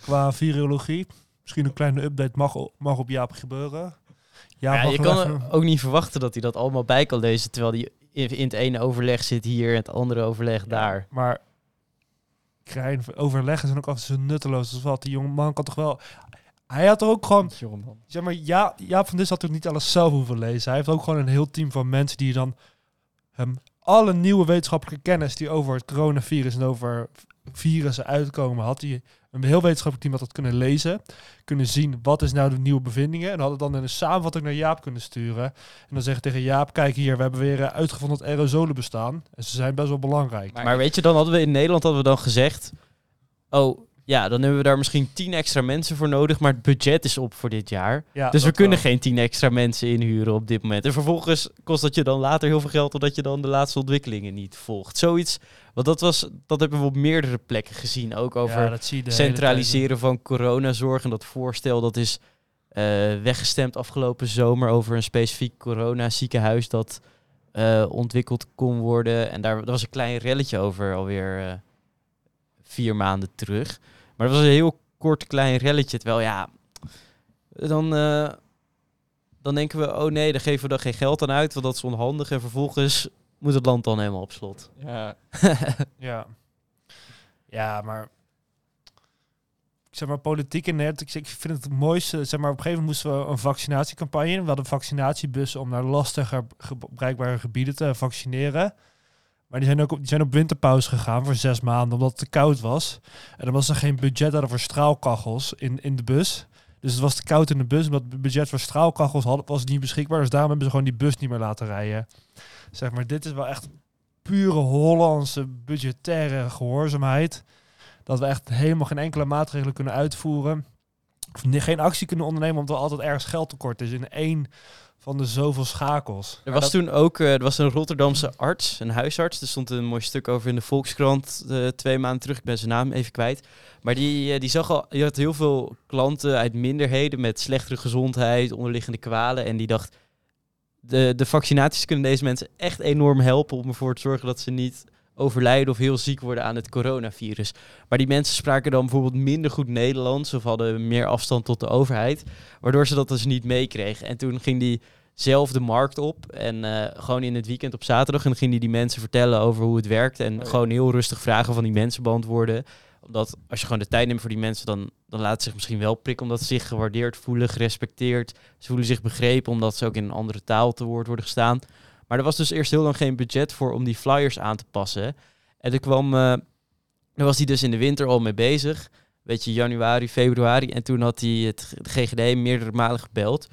Qua virologie. Misschien een kleine update mag, mag op Jaap gebeuren. Jaap Ja, mag je kan even- ook niet verwachten dat hij dat allemaal bij kan lezen, terwijl hij in, in het ene overleg zit hier en het andere overleg daar. Maar Krijn, overleggen zijn ook altijd zo nutteloos als wat. Die jonge man kan toch wel... Hij had er ook gewoon... Zeg maar, ja, Jaap van Dis had ook niet alles zelf hoeven lezen. Hij heeft ook gewoon een heel team van mensen die dan hem alle nieuwe wetenschappelijke kennis die over het coronavirus en over virussen uitkomen, had hij een heel wetenschappelijk team had dat kunnen lezen, kunnen zien wat is nou de nieuwe bevindingen en had het dan in een samenvatting naar Jaap kunnen sturen en dan zeggen tegen Jaap, kijk hier, we hebben weer eh, uitgevonden dat aerosolen bestaan en ze zijn best wel belangrijk. Maar- Maar weet je, dan hadden we in Nederland hadden we dan gezegd... Oh, ja, dan hebben we daar misschien tien extra mensen voor nodig, maar het budget is op voor dit jaar. Ja, dus we kunnen wel. geen tien extra mensen inhuren op dit moment. En vervolgens kost dat je dan later heel veel geld, omdat je dan de laatste ontwikkelingen niet volgt. Zoiets, want dat, was, dat hebben we op meerdere plekken gezien. Ook over Ja, tijd. centraliseren van coronazorg. En dat voorstel dat is eh, weggestemd afgelopen zomer over een specifiek coronaziekenhuis dat eh, ontwikkeld kon worden. En daar, daar was een klein relletje over alweer eh, vier maanden terug. Maar dat was een heel kort klein relletje. Terwijl ja, dan, eh, dan denken we, oh nee, dan geven we dan geen geld aan uit, want dat is onhandig. En vervolgens moet het land dan helemaal op slot. Ja, [LAUGHS] Ja. Ja, maar... Ik zeg maar, politiek in Nederland, ik, vind het het mooiste... Zeg maar, op een gegeven moment moesten we een vaccinatiecampagne... in. We hadden vaccinatiebussen om naar lastiger ge- bereikbare gebieden te vaccineren. Maar die zijn ook op, die zijn op winterpauze gegaan voor zes maanden... omdat het te koud was. En dan was er geen budget hadden voor straalkachels in, in de bus... Dus het was te koud in de bus, omdat het budget voor straalkachels had, was niet beschikbaar. Dus daarom hebben ze gewoon die bus niet meer laten rijden. Zeg maar, dit is wel echt pure Hollandse budgettaire gehoorzaamheid. Dat we echt helemaal geen enkele maatregelen kunnen uitvoeren. Of geen actie kunnen ondernemen omdat er altijd ergens geld tekort is in één van de zoveel schakels. Er was toen ook eh, er was een Rotterdamse arts, een huisarts. Er stond een mooi stuk over in de Volkskrant eh, twee maanden terug. Ik ben zijn naam even kwijt. Maar die, eh, die zag al, je had heel veel klanten uit minderheden met slechtere gezondheid, onderliggende kwalen. En die dacht, de, de vaccinaties kunnen deze mensen echt enorm helpen om ervoor te zorgen dat ze niet overlijden of heel ziek worden aan het coronavirus. Maar die mensen spraken dan bijvoorbeeld minder goed Nederlands of hadden meer afstand tot de overheid, waardoor ze dat dus niet meekregen. En toen ging die zelf de markt op en eh, gewoon in het weekend op zaterdag en dan ging hij die mensen vertellen over hoe het werkt en ja. gewoon heel rustig vragen van die mensen beantwoorden. Omdat als je gewoon de tijd neemt voor die mensen, dan, dan laat het zich misschien wel prikken omdat ze zich gewaardeerd voelen, gerespecteerd. Ze voelen zich begrepen omdat ze ook in een andere taal te woord worden gestaan. Maar er was dus eerst heel lang geen budget voor om die flyers aan te passen. En toen kwam, daar was hij dus in de winter al mee bezig. Beetje januari, februari. En toen had hij het GGD meerdere malen gebeld.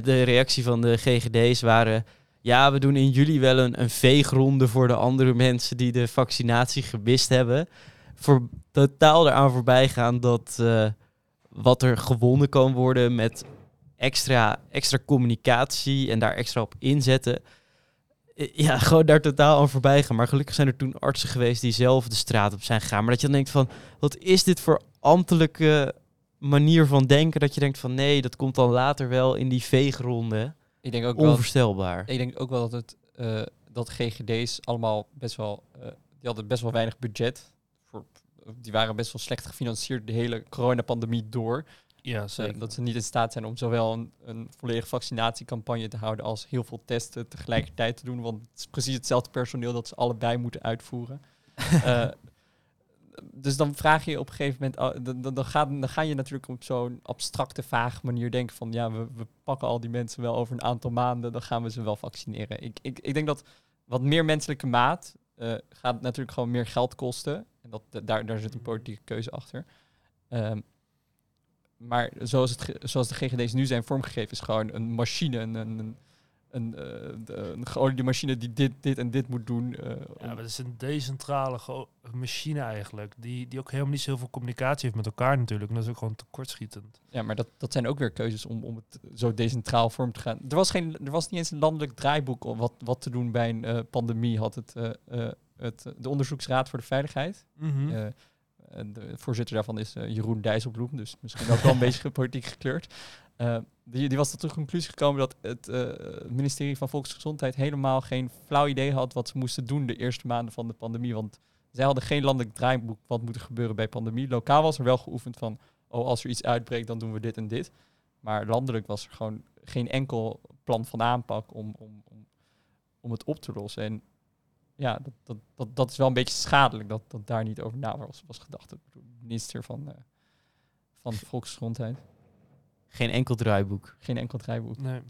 De reactie van de GGD's waren... Ja, we doen in juli wel een, een veegronde voor de andere mensen die de vaccinatie gemist hebben. Voor totaal eraan voorbij gaan dat eh, wat er gewonnen kan worden met extra, extra communicatie en daar extra op inzetten. Eh, Ja, [LAUGHS] gewoon daar totaal aan voorbij gaan. Maar gelukkig zijn er toen artsen geweest die zelf de straat op zijn gegaan. Maar dat je dan denkt van, wat is dit voor ambtelijke manier van denken? Dat je denkt van, nee, dat komt dan later wel in die veegronde. ik denk ook wel, Onvoorstelbaar. ik denk ook wel dat het eh, dat GGD's allemaal best wel, eh, die hadden best wel weinig budget. Voor, die waren best wel slecht gefinancierd de hele coronapandemie door. Ja, Eh, dat ze niet in staat zijn om zowel een, een volledige vaccinatiecampagne te houden als heel veel testen tegelijkertijd te doen. Want het is precies hetzelfde personeel dat ze allebei moeten uitvoeren. [LAUGHS] Dus dan vraag je je op een gegeven moment, oh, dan, dan, dan, gaat, dan ga je natuurlijk op zo'n abstracte, vage manier denken van ja, we, we pakken al die mensen wel over een aantal maanden, dan gaan we ze wel vaccineren. Ik, ik, ik denk dat wat meer menselijke maat eh, gaat natuurlijk gewoon meer geld kosten. En dat, daar, daar zit een politieke keuze achter. Ehm, maar zoals, het, zoals de GGD's nu zijn vormgegeven, is gewoon een machine, een, een, een, een, eh, een geoliede machine die dit, dit en dit moet doen. eh, Ja, maar het is een decentrale machine eigenlijk. Die, die ook helemaal niet zoveel communicatie heeft met elkaar natuurlijk. En dat is ook gewoon tekortschietend. Ja, maar dat, dat zijn ook weer keuzes om, om het zo decentraal vorm te gaan. Er was, geen, er was niet eens een landelijk draaiboek om wat, wat te doen bij een eh, pandemie, had het, het, de Onderzoeksraad voor de Veiligheid. En de voorzitter daarvan is Jeroen Dijsselbloem, dus misschien ook wel een [LAUGHS] beetje politiek gekleurd. Eh, die, die was tot de conclusie gekomen dat het eh, ministerie van Volksgezondheid helemaal geen flauw idee had wat ze moesten doen de eerste maanden van de pandemie. Want zij hadden geen landelijk draaiboek wat moet er gebeuren bij pandemie. Lokaal was er wel geoefend van, oh als er iets uitbreekt dan doen we dit en dit. Maar landelijk was er gewoon geen enkel plan van aanpak om, om, om, om het op te lossen. En ja, dat, dat, dat, is wel een beetje schadelijk dat, dat daar niet over na was, gedacht. Bedoel, minister van, eh, van Volksgezondheid. Geen enkel draaiboek. Geen enkel draaiboek. Nee.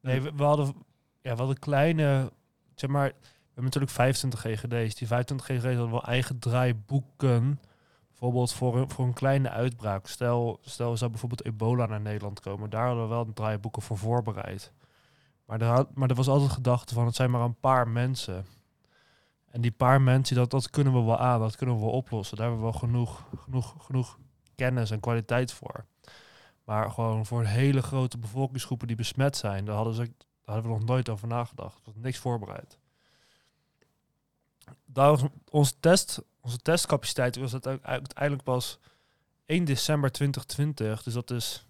Nee, we, we hadden, ja, we hadden kleine, zeg maar, we hebben natuurlijk 25 GGD's. Die 25 GGD's hadden wel eigen draaiboeken. Bijvoorbeeld voor een, voor een kleine uitbraak. Stel, stel er zou bijvoorbeeld ebola naar Nederland komen. Daar hadden we wel draaiboeken voor voorbereid. Maar er, had, maar er was altijd gedachte van, het zijn maar een paar mensen. En die paar mensen, dat, dat kunnen we wel aan. Dat kunnen we wel oplossen. Daar hebben we wel genoeg, genoeg, genoeg kennis en kwaliteit voor. Maar gewoon voor hele grote bevolkingsgroepen die besmet zijn, daar hadden, ze, daar hadden we nog nooit over nagedacht. Er was niks voorbereid. Daar was onze, test, onze testcapaciteit was het uiteindelijk pas 1 december 2020. Dus dat is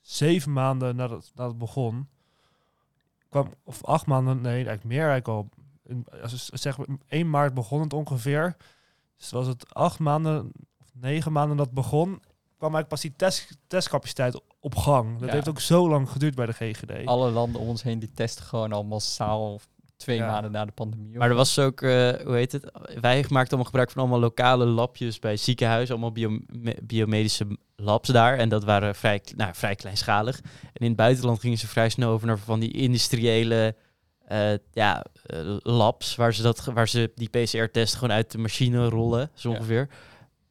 zeven maanden nadat, nadat het begon. Kwam, of acht maanden, nee, eigenlijk meer eigenlijk al. Als zeggen, 1 maart begon het ongeveer. Dus was het acht maanden of negen maanden dat begon kwam eigenlijk pas die test, testcapaciteit op gang. Dat Ja. heeft ook zo lang geduurd bij de GGD. Alle landen om ons heen die testen gewoon al massaal twee Ja. maanden na de pandemie. Maar er was ook, eh, hoe heet het? Wij maakten allemaal gebruik van allemaal lokale labjes bij ziekenhuizen, allemaal biome- biomedische labs daar. En dat waren vrij, nou, vrij kleinschalig. En in het buitenland gingen ze vrij snel over naar van die industriële eh, ja, eh, labs, waar ze, dat, ge- waar ze die PCR-test gewoon uit de machine rollen, zo Ja. ongeveer.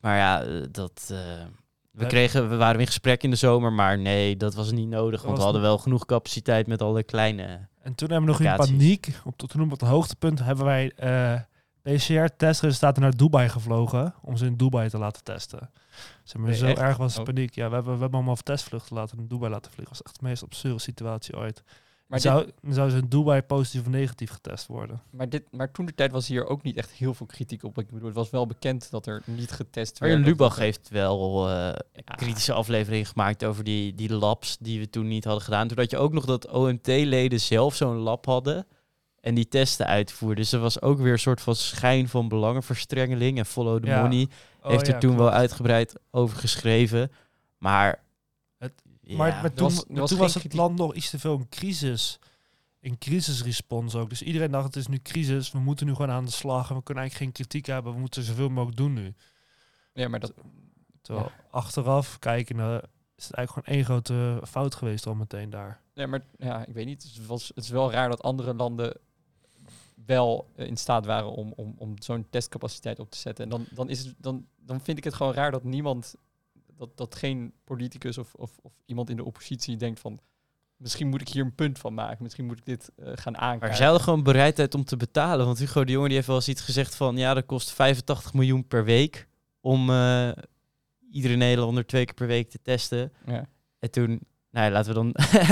Maar ja, eh, dat... we, kregen, we waren in gesprek in de zomer, maar nee, dat was niet nodig. Dat Want we hadden wel genoeg capaciteit met alle kleine... En toen hebben we nog in Applicaties. paniek, op, toen op het hoogtepunt, hebben wij eh, PCR-testresultaten naar Dubai gevlogen om ze in Dubai te laten testen. Zeg maar, Nee, zo echt? erg was de Oh. paniek. Ja, we hebben, we hebben allemaal testvluchten laten in Dubai laten vliegen. Dat was echt de meest absurde situatie ooit. Maar, zou, dit, zou ze in Dubai positief of negatief getest worden. maar, dit, maar toen de tijd was hier ook niet echt heel veel kritiek op. Ik bedoel, het was wel bekend dat er niet getest werd. Of Lubach heeft wel eh, Ja. kritische afleveringen gemaakt over die, die labs die we toen niet hadden gedaan. Toen had je ook nog dat OMT-leden zelf zo'n lab hadden en die testen uitvoerden. Dus er was ook weer een soort van schijn van belangenverstrengeling. En Follow the Ja. Money Oh, heeft er ja, toen wel uitgebreid over geschreven. Maar... Ja, Maar, maar toen, was- toen het kritiek. land nog iets te veel in crisis. In crisisrespons ook. Dus iedereen dacht, het is nu crisis. We moeten nu gewoon aan de slag. En we kunnen eigenlijk geen kritiek hebben. We moeten zoveel mogelijk doen nu. Ja, maar dat, Terwijl achteraf kijken, eh, is het eigenlijk gewoon één grote fout geweest al meteen daar. Ja, maar ja, ik weet niet. Het, was, het is wel raar dat andere landen wel eh, in staat waren om, om, om zo'n testcapaciteit op te zetten. En dan, dan, is het, dan, dan vind ik het gewoon raar dat niemand, dat, dat geen politicus of, of, of iemand in de oppositie denkt van, misschien moet ik hier een punt van maken. Misschien moet ik dit eh, gaan Maar aankaarten. zij hadden gewoon bereidheid om te betalen. Want Hugo de Jonge die heeft wel eens iets gezegd van... ja, dat kost 85 miljoen per week... om eh, iedere Nederlander twee keer per week te testen. Ja. En toen... Nou ja, laten we dan...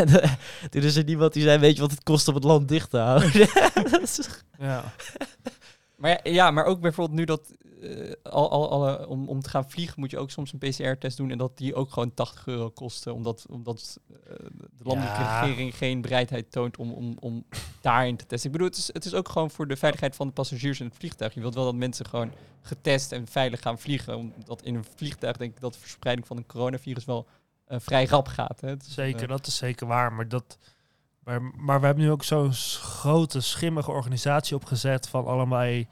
[LAUGHS] toen is er niemand die zei... weet je wat het kost om het land dicht te houden? [LAUGHS] Ja. Maar ja, maar ook bijvoorbeeld nu dat eh, al, al, alle, om, om te gaan vliegen moet je ook soms een PCR-test doen en dat die ook gewoon 80 euro kosten, omdat, omdat eh, de landelijke Ja. regering geen bereidheid toont om, om, om daarin te testen. Ik bedoel, het is, het is ook gewoon voor de veiligheid van de passagiers in het vliegtuig. Je wilt wel dat mensen gewoon getest en veilig gaan vliegen, omdat in een vliegtuig denk ik dat de verspreiding van een coronavirus wel eh, vrij rap gaat. Hè? Zeker, eh, dat is zeker waar. Maar, dat, maar, maar we hebben nu ook zo'n grote, schimmige organisatie opgezet van allemaal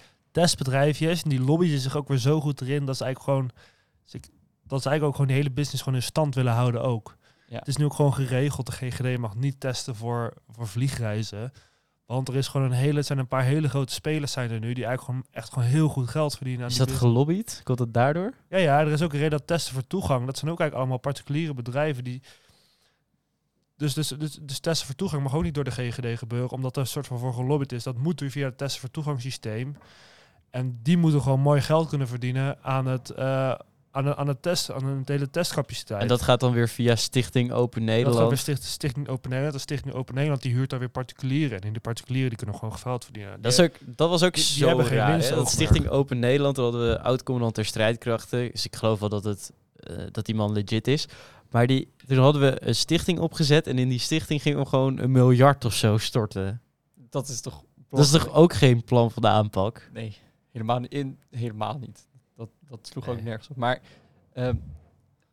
testbedrijfjes. En die lobbyen zich ook weer zo goed erin dat ze eigenlijk gewoon, dat ze eigenlijk ook gewoon die hele business gewoon in stand willen houden ook. Ja. Het is nu ook gewoon geregeld. De GGD mag niet testen voor, voor vliegreizen. Want er is gewoon een hele, het zijn een paar hele grote spelers zijn er nu die eigenlijk gewoon echt gewoon heel goed geld verdienen. aan is die dat business. gelobbyd? Komt dat daardoor? Ja, ja, er is ook een reden dat testen voor toegang. Dat zijn ook eigenlijk allemaal particuliere bedrijven die. Dus, dus, dus, dus testen voor toegang mag ook niet door de GGD gebeuren, omdat er een soort van voor gelobbyd is. Dat moet weer via het testen voor toegangssysteem. En die moeten gewoon mooi geld kunnen verdienen aan het, eh, aan, de, aan het testen, aan een hele testcapaciteit. En dat gaat dan weer via Stichting Open dat gaat Nederland. weer sticht, Stichting Open Nederland. De Stichting Open Nederland die huurt daar weer particulieren. En die particulieren die kunnen gewoon geld verdienen. Dat, is ook, dat was ook die- die zo hebben geen raar. winst hè? Dat oogmerk. Stichting Open Nederland, daar hadden we oud-commandant der strijdkrachten. Dus ik geloof wel dat, het, eh, dat die man legit is. Maar die, toen hadden we een stichting opgezet. En in die stichting gingen we gewoon een miljard of zo storten. dat is toch... Dat is toch ook geen plan van de aanpak? Nee, helemaal, in, helemaal niet. Dat, dat sloeg ook nergens op. Maar ehm,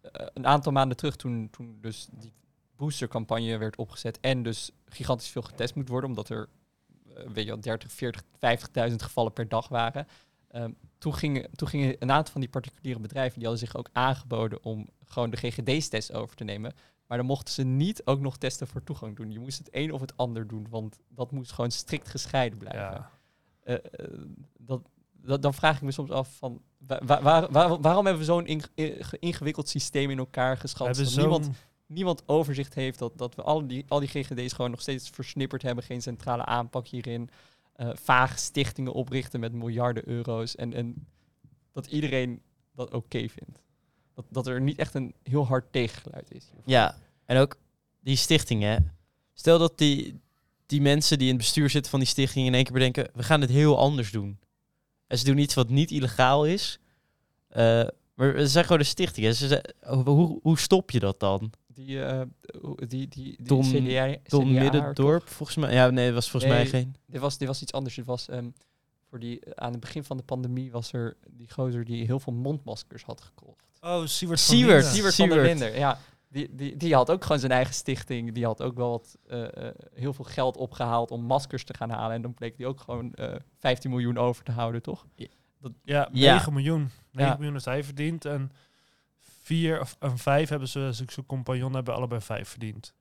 eh, een aantal maanden terug, toen, toen dus die boostercampagne werd opgezet en dus gigantisch veel getest moet worden, omdat er eh, weet je wel, 30, 40, 50.000 gevallen per dag waren. Ehm, toen, gingen, toen gingen een aantal van die particuliere bedrijven, die hadden zich ook aangeboden om gewoon de GGD-test over te nemen. Maar dan mochten ze niet ook nog testen voor toegang doen. Je moest het een of het ander doen, want dat moest gewoon strikt gescheiden blijven. Ja. Eh, dat, dat, dan vraag ik me soms af van wa- wa- waar- waar- waarom hebben we zo'n ing- ge- ingewikkeld systeem in elkaar geschat? Dat niemand, niemand overzicht heeft, dat, dat we al die, al die GGD's gewoon nog steeds versnipperd hebben, geen centrale aanpak hierin, eh, vage stichtingen oprichten met miljarden euro's en, en dat iedereen dat oké vindt. Dat, dat er niet echt een heel hard tegengeluid is. hiervoor. Ja, en ook die stichtingen. Stel dat die, die mensen die in het bestuur zitten van die stichting in één keer bedenken, we gaan het heel anders doen. En ze doen iets wat niet illegaal is. Eh, maar het zijn gewoon de stichtingen. Ze ze- hoe, hoe stop je dat dan? Die, eh, die, die, die Don- CDA, Don CDA Middendorp, volgens mij. Ja, nee, dat was volgens mij geen. Dit was, dit was iets anders. Dit was ehm, voor die, aan het begin van de pandemie was er die gozer die heel veel mondmaskers had gekocht. Oh, Siewert van Siewert. Linden. Siewert van der Siewert. Linder, ja. Die, die, die had ook gewoon zijn eigen stichting. Die had ook wel wat, eh, eh, heel veel geld opgehaald om maskers te gaan halen. En dan bleek die ook gewoon eh 15 miljoen over te houden, toch? Ja, Ja. 9 miljoen. 9 Ja. miljoen heeft hij verdiend. En 4 of en 5 hebben ze, zijn zijn compagnon hebben allebei 5 verdiend.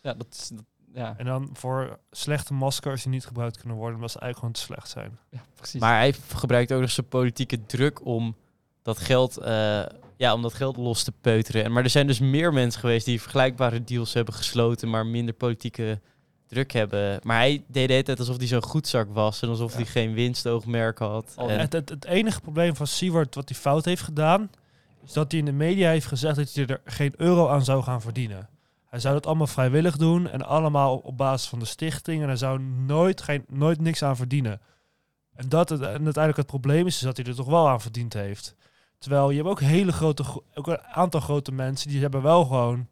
Ja, dat is... dat- ja, En dan voor slechte maskers die niet gebruikt kunnen worden, omdat ze eigenlijk gewoon te slecht zijn. ja, precies. Maar hij gebruikt ook nog zijn politieke druk om dat geld, eh, ja, om dat geld los te peuteren. En, maar er zijn dus meer mensen geweest die vergelijkbare deals hebben gesloten, maar minder politieke druk hebben. Maar hij deed de hele tijd alsof hij zo'n goedzak was en alsof Ja. hij geen winstoogmerk had. En- Het, het, het enige probleem van Siewert wat hij fout heeft gedaan, is dat hij in de media heeft gezegd dat hij er geen euro aan zou gaan verdienen. Hij zou dat allemaal vrijwillig doen en allemaal op, op basis van de stichting. En hij zou nooit, geen, nooit niks aan verdienen. En, dat het, en uiteindelijk het probleem is, is dat hij er toch wel aan verdiend heeft. Terwijl je hebt ook hele grote, gro- ook een aantal grote mensen die hebben wel gewoon,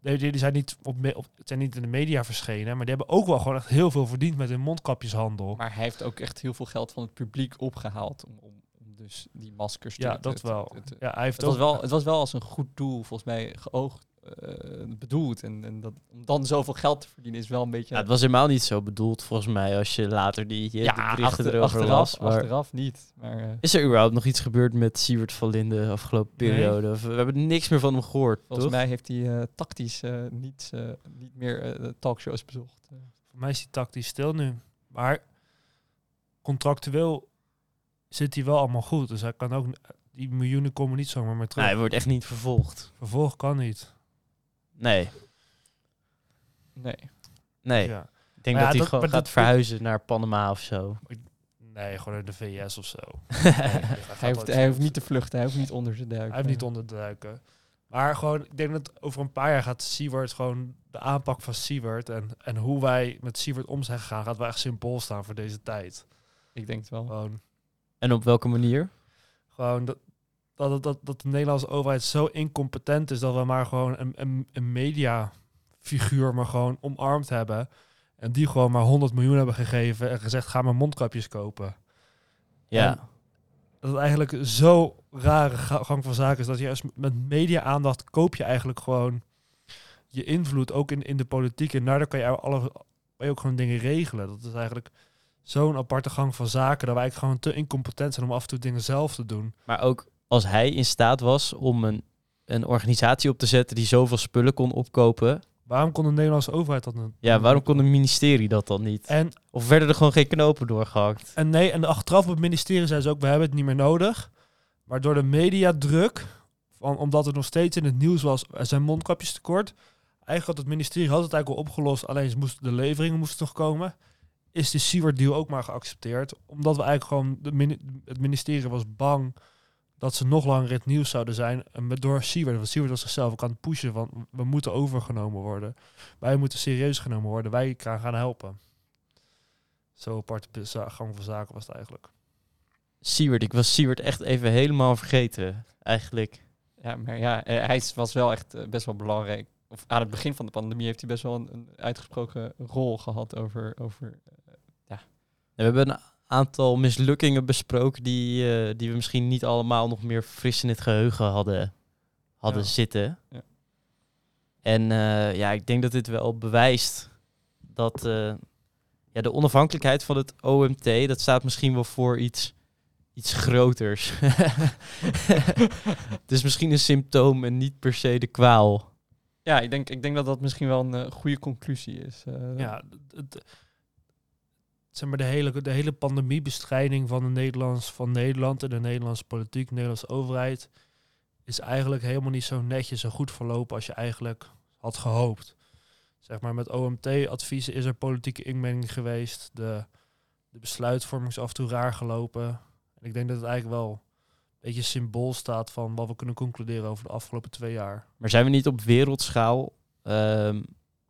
die, die zijn niet, op, op, zijn niet in de media verschenen, maar die hebben ook wel gewoon echt heel veel verdiend met hun mondkapjeshandel. Maar hij heeft ook echt heel veel geld van het publiek opgehaald om, om, dus die maskers te... Ja, te- dat te- wel. te- te- Ja, hij heeft Het was, wel, het was wel als een goed doel, volgens mij, geoogd, bedoeld. En, en dat, om dan zoveel geld te verdienen is wel een beetje... Ja, het was helemaal niet zo bedoeld, volgens mij, als je later die die berichten achter- erover achteraf, las. Maar achteraf niet. Maar, eh, is er überhaupt nog iets gebeurd met Siewert van Linden de afgelopen periode? We hebben niks meer van hem gehoord, volgens toch? mij heeft hij eh, tactisch eh, niet, eh, niet meer eh, talkshows bezocht. Eh, Voor mij is hij tactisch stil nu. Maar contractueel zit hij wel allemaal goed. Dus hij kan ook... Die miljoenen komen niet zomaar meer terug. Nee, hij wordt echt niet vervolgd. Vervolg kan niet. Nee, nee. nee. Ja. Ik denk Maar dat ja, hij dat- gewoon maar gaat dat- verhuizen naar Panama of zo. Nee, gewoon naar de VS of zo. [LAUGHS] Hij hoeft, hij hoeft niet te vluchten, hij hoeft niet onder te duiken. Hij heeft niet onder te duiken. Maar gewoon, ik denk dat over een paar jaar gaat Siewert gewoon de aanpak van Siewert en, en hoe wij met Siewert om zijn gegaan, gaat wel echt symbool staan voor deze tijd. Ik denk het wel. Gewoon, En op welke manier? gewoon dat, dat, dat, dat de Nederlandse overheid zo incompetent is dat we maar gewoon een, een, een mediafiguur maar gewoon omarmd hebben. En die gewoon maar 100 miljoen hebben gegeven en gezegd, ga maar mondkapjes kopen. Ja. En dat het eigenlijk zo rare ga- gang van zaken is dat je juist met media-aandacht koop je eigenlijk gewoon je invloed ook in, in de politiek. En daardoor kan je, alle, kan je ook gewoon dingen regelen. Dat is eigenlijk zo'n aparte gang van zaken dat wij eigenlijk gewoon te incompetent zijn om af en toe dingen zelf te doen. Maar ook als hij in staat was om een, een organisatie op te zetten die zoveel spullen kon opkopen. Waarom kon de Nederlandse overheid dat dan? Ja, waarom kon het ministerie dat dan niet? En, Of werden er gewoon geen knopen doorgehakt? en nee, en achteraf op het ministerie zei ze ook, we hebben het niet meer nodig. Maar door de mediadruk, van, omdat het nog steeds in het nieuws was, er zijn mondkapjes tekort. Eigenlijk had het ministerie had het eigenlijk al opgelost, alleen ze moesten, de leveringen moesten nog komen. Is de Siewert deal ook maar geaccepteerd. Omdat we eigenlijk gewoon, de het ministerie was bang dat ze nog langer het nieuws zouden zijn. En met- door Siewert, want Siewert was zichzelf ook aan het pushen van, we moeten overgenomen worden. Wij moeten serieus genomen worden, wij gaan gaan helpen. Zo apart gang van zaken was het eigenlijk. Siewert, ik was Siewert echt even helemaal vergeten, eigenlijk. Ja, maar ja, eh, hij was wel echt eh, best wel belangrijk. Of aan het begin van de pandemie heeft hij best wel een, een uitgesproken rol gehad over... over We hebben een aantal mislukkingen besproken die, eh, die we misschien niet allemaal nog meer fris in het geheugen hadden, hadden Ja. zitten. Ja. En eh, ja, ik denk dat dit wel bewijst dat, eh, ja, de onafhankelijkheid van het OMT, dat staat misschien wel voor iets, iets groters. [LAUGHS] het is misschien een symptoom en niet per se de kwaal. Ja, ik denk, ik denk dat dat misschien wel een goede conclusie is. eh. Ja, het, het- zeg maar de hele, de hele pandemiebestrijding van, de Nederlands, van Nederland en de Nederlandse politiek, de Nederlandse overheid, is eigenlijk helemaal niet zo netjes en goed verlopen als je eigenlijk had gehoopt. Zeg maar, met OMT-adviezen is er politieke inmenging geweest. De, de besluitvorming is af en toe raar gelopen. En ik denk dat het eigenlijk wel een beetje symbool staat van wat we kunnen concluderen over de afgelopen twee jaar. Maar zijn we niet op wereldschaal ehm,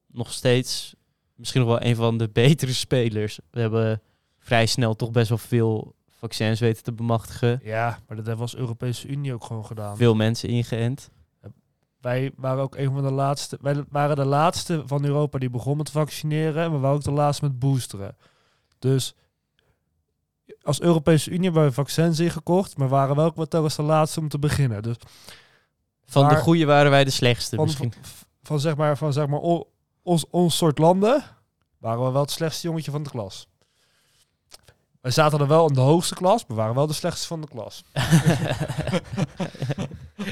nog steeds misschien nog wel een van de [LAUGHS] betere spelers? We hebben vrij snel toch best wel veel vaccins weten te bemachtigen. Ja, maar dat als Europese Unie ook gewoon gedaan. Veel mensen ingeënt. Wij waren ook een van de laatste. Wij waren de laatste van Europa die begon met vaccineren. En we waren ook de laatste met boosteren. Dus als Europese Unie hebben we vaccins ingekocht. Maar waren wel ook telkens de laatste om te beginnen. Dus Van de goede waren wij de slechtste van, misschien. van, van zeg maar, van zeg maar ons, ons soort landen waren we wel het slechtste jongetje van de klas. Wij zaten er wel in de hoogste klas, maar waren wel de slechtste van de klas. [LAUGHS]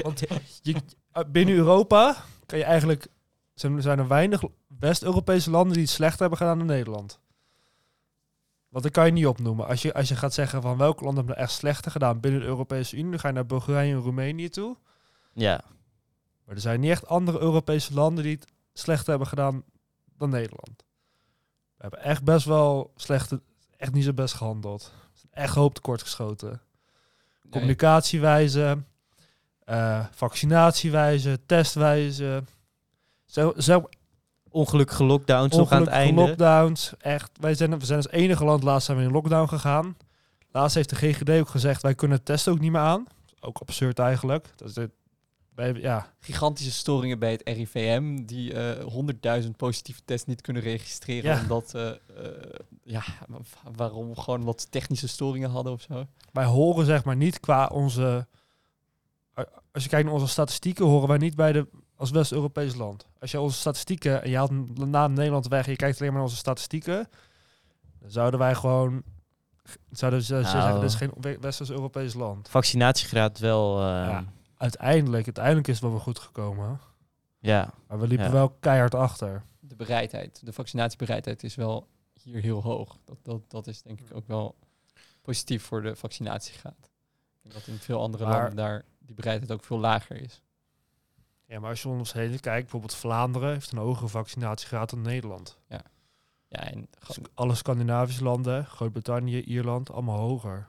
Want je, uh, binnen Europa kan je eigenlijk zijn, zijn er weinig West-Europese landen die het slechter hebben gedaan dan Nederland. Want dat kan je niet opnoemen. Als je, als je gaat zeggen van welke landen hebben echt slechter gedaan binnen de Europese Unie, dan ga je naar Bulgarije en Roemenië toe. ja, Maar er zijn niet echt andere Europese landen die het slechter hebben gedaan dan Nederland. We hebben echt best wel slechte, echt niet zo best gehandeld. Echt hoop tekort geschoten. Communicatiewijze, eh, vaccinatiewijze, testwijze. Zo, zo ongelukkige lockdowns nog aan het einde. lockdowns. Echt, wij zijn, we zijn als enige land laatst zijn we in lockdown gegaan. Laatst heeft de GGD ook gezegd, wij kunnen het testen ook niet meer aan. Ook absurd eigenlijk. Dat is wij, ja, Gigantische storingen bij het RIVM, die eh 100.000 positieve tests niet kunnen registreren. Ja. Omdat, eh, eh, ja, wa- waarom? Gewoon wat technische storingen hadden of zo. wij horen zeg maar niet qua onze... Als je kijkt naar onze statistieken, horen wij niet bij de als West-Europees land. Als je onze statistieken, en je haalt naam Nederland weg en je kijkt alleen maar naar onze statistieken, dan zouden wij gewoon... Zouden ze Nou. zeggen, dit is geen we- Westers-Europees land. Vaccinatiegraad wel. eh, Ja. Ja. Uiteindelijk, uiteindelijk is het wel weer goed gekomen. Maar we liepen Ja. wel keihard achter. De bereidheid, de vaccinatiebereidheid is wel hier heel hoog. Dat, dat, dat is denk ik ook wel positief voor de vaccinatiegraad. Dat in veel andere Maar- landen daar die bereidheid ook veel lager is. Ja, maar als je om ons heen kijkt, bijvoorbeeld Vlaanderen heeft een hogere vaccinatiegraad dan Nederland. Ja, en Dus gewoon- alle Scandinavische landen, Groot-Brittannië, Ierland, allemaal hoger.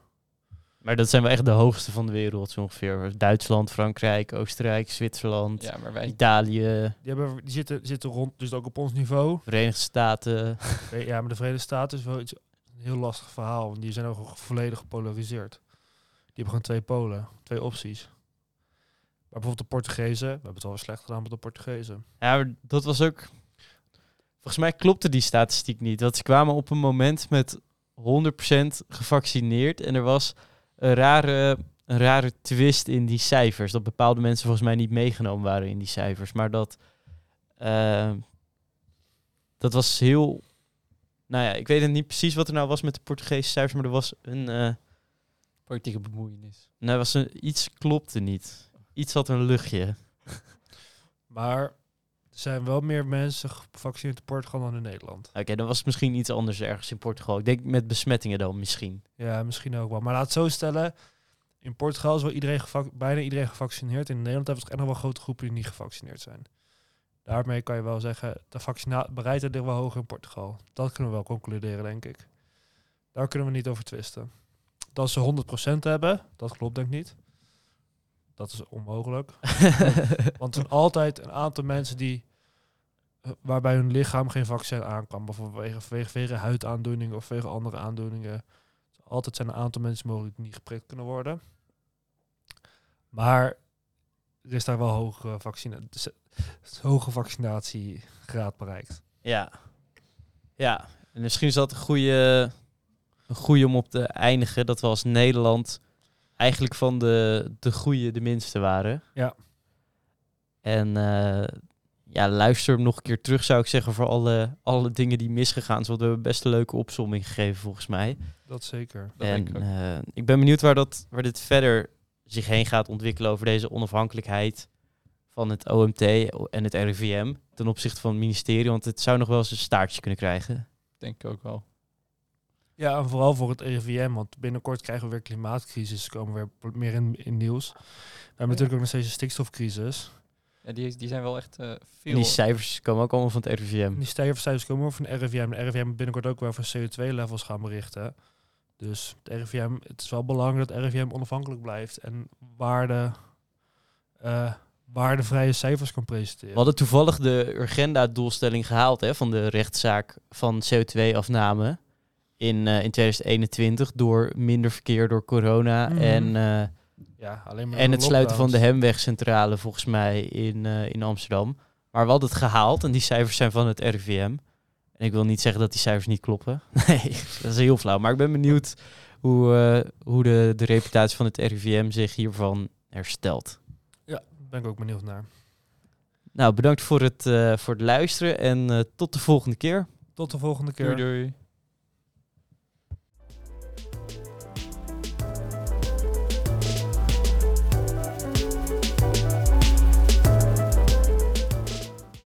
Maar dat zijn wel echt de hoogste van de wereld zo ongeveer. Duitsland, Frankrijk, Oostenrijk, Zwitserland, ja, maar wij, Italië, Die, hebben, die zitten, zitten rond, dus ook op ons niveau. Verenigde Staten. [LAUGHS] Ja, maar de Verenigde Staten is wel iets, een heel lastig verhaal. Want die zijn ook volledig gepolariseerd. Die hebben gewoon twee polen, twee opties. Maar bijvoorbeeld de Portugezen, we hebben het wel slecht gedaan met de Portugezen. Ja, maar dat was ook... Volgens mij klopte die statistiek niet. Want ze kwamen op een moment met 100% gevaccineerd. En er was een rare, een rare twist in die cijfers. Dat bepaalde mensen volgens mij niet meegenomen waren in die cijfers. Maar dat... eh, dat was heel... Nou ja, ik weet het niet precies wat er nou was met de Portugese cijfers. Maar er was een... eh politieke bemoeienis. nou, was een, iets klopte niet. Iets had een luchtje. Maar zijn wel meer mensen gevaccineerd in Portugal dan in Nederland. Oké, dan was het misschien iets anders ergens in Portugal. Ik denk met besmettingen dan misschien. Ja, misschien ook wel. Maar laat het zo stellen. In Portugal is wel iedereen bijna iedereen gevaccineerd. In Nederland hebben we toch echt nog wel grote groepen die niet gevaccineerd zijn. Daarmee kan je wel zeggen, de vaccina- bereidheid ligt wel hoger in Portugal. Dat kunnen we wel concluderen, denk ik. Daar kunnen we niet over twisten. Dat ze 100% hebben, dat klopt denk ik niet. Dat is onmogelijk. [LAUGHS] Want er zijn altijd een aantal mensen die eh, waarbij hun lichaam geen vaccin aan kan. Bijvoorbeeld vanwege, vanwege, huidaandoeningen of vanwege andere aandoeningen. Altijd zijn een aantal mensen mogelijk die niet geprikt kunnen worden. Maar er is daar wel hoge, vaccina hoge vaccinatiegraad bereikt. Ja. Ja, en misschien is dat een goede, een goede om op te eindigen. Dat we als Nederland eigenlijk van de, de goede de minste waren. Ja. En eh, ja, luister hem nog een keer terug, zou ik zeggen, voor alle, alle dingen die misgegaan zijn. Want we hebben best een leuke opsomming gegeven, volgens mij. Dat zeker. Dat en ik eh, ik ben benieuwd waar, dat, waar dit verder zich heen gaat ontwikkelen over deze onafhankelijkheid van het OMT en het RIVM ten opzichte van het ministerie. Want het zou nog wel eens een staartje kunnen krijgen. Denk ik ook wel. Ja, en vooral voor het RIVM, want binnenkort krijgen we weer klimaatcrisis, komen weer pl- meer in, in nieuws. We hebben natuurlijk ook nog steeds een stikstofcrisis. Ja, die, die zijn wel echt eh, En veel... die cijfers komen ook allemaal van het RIVM. En die cijfers komen ook van de RIVM. De RIVM binnenkort ook weer over CO2-levels gaan berichten. Dus het RIVM, het is wel belangrijk dat RIVM onafhankelijk blijft en waarde, eh, waardevrije cijfers kan presenteren. We hadden toevallig de Urgenda-doelstelling gehaald hè, van de rechtszaak van CO2-afname in, eh, in 2021 door minder verkeer door corona Mhm. en, eh, ja, alleen maar en het sluiten van de. Hemwegcentrale volgens mij in, eh, in Amsterdam. Maar we hadden het gehaald en die cijfers zijn van het RIVM. En ik wil niet zeggen dat die cijfers niet kloppen. [LAUGHS] Nee, dat is heel flauw. Maar ik ben benieuwd hoe, eh, hoe de, de reputatie van het RIVM zich hiervan herstelt. Daar ben ik ook benieuwd naar. Nou, bedankt voor het, eh, voor het luisteren en eh, tot de volgende keer. Tot de volgende keer. Doei doei.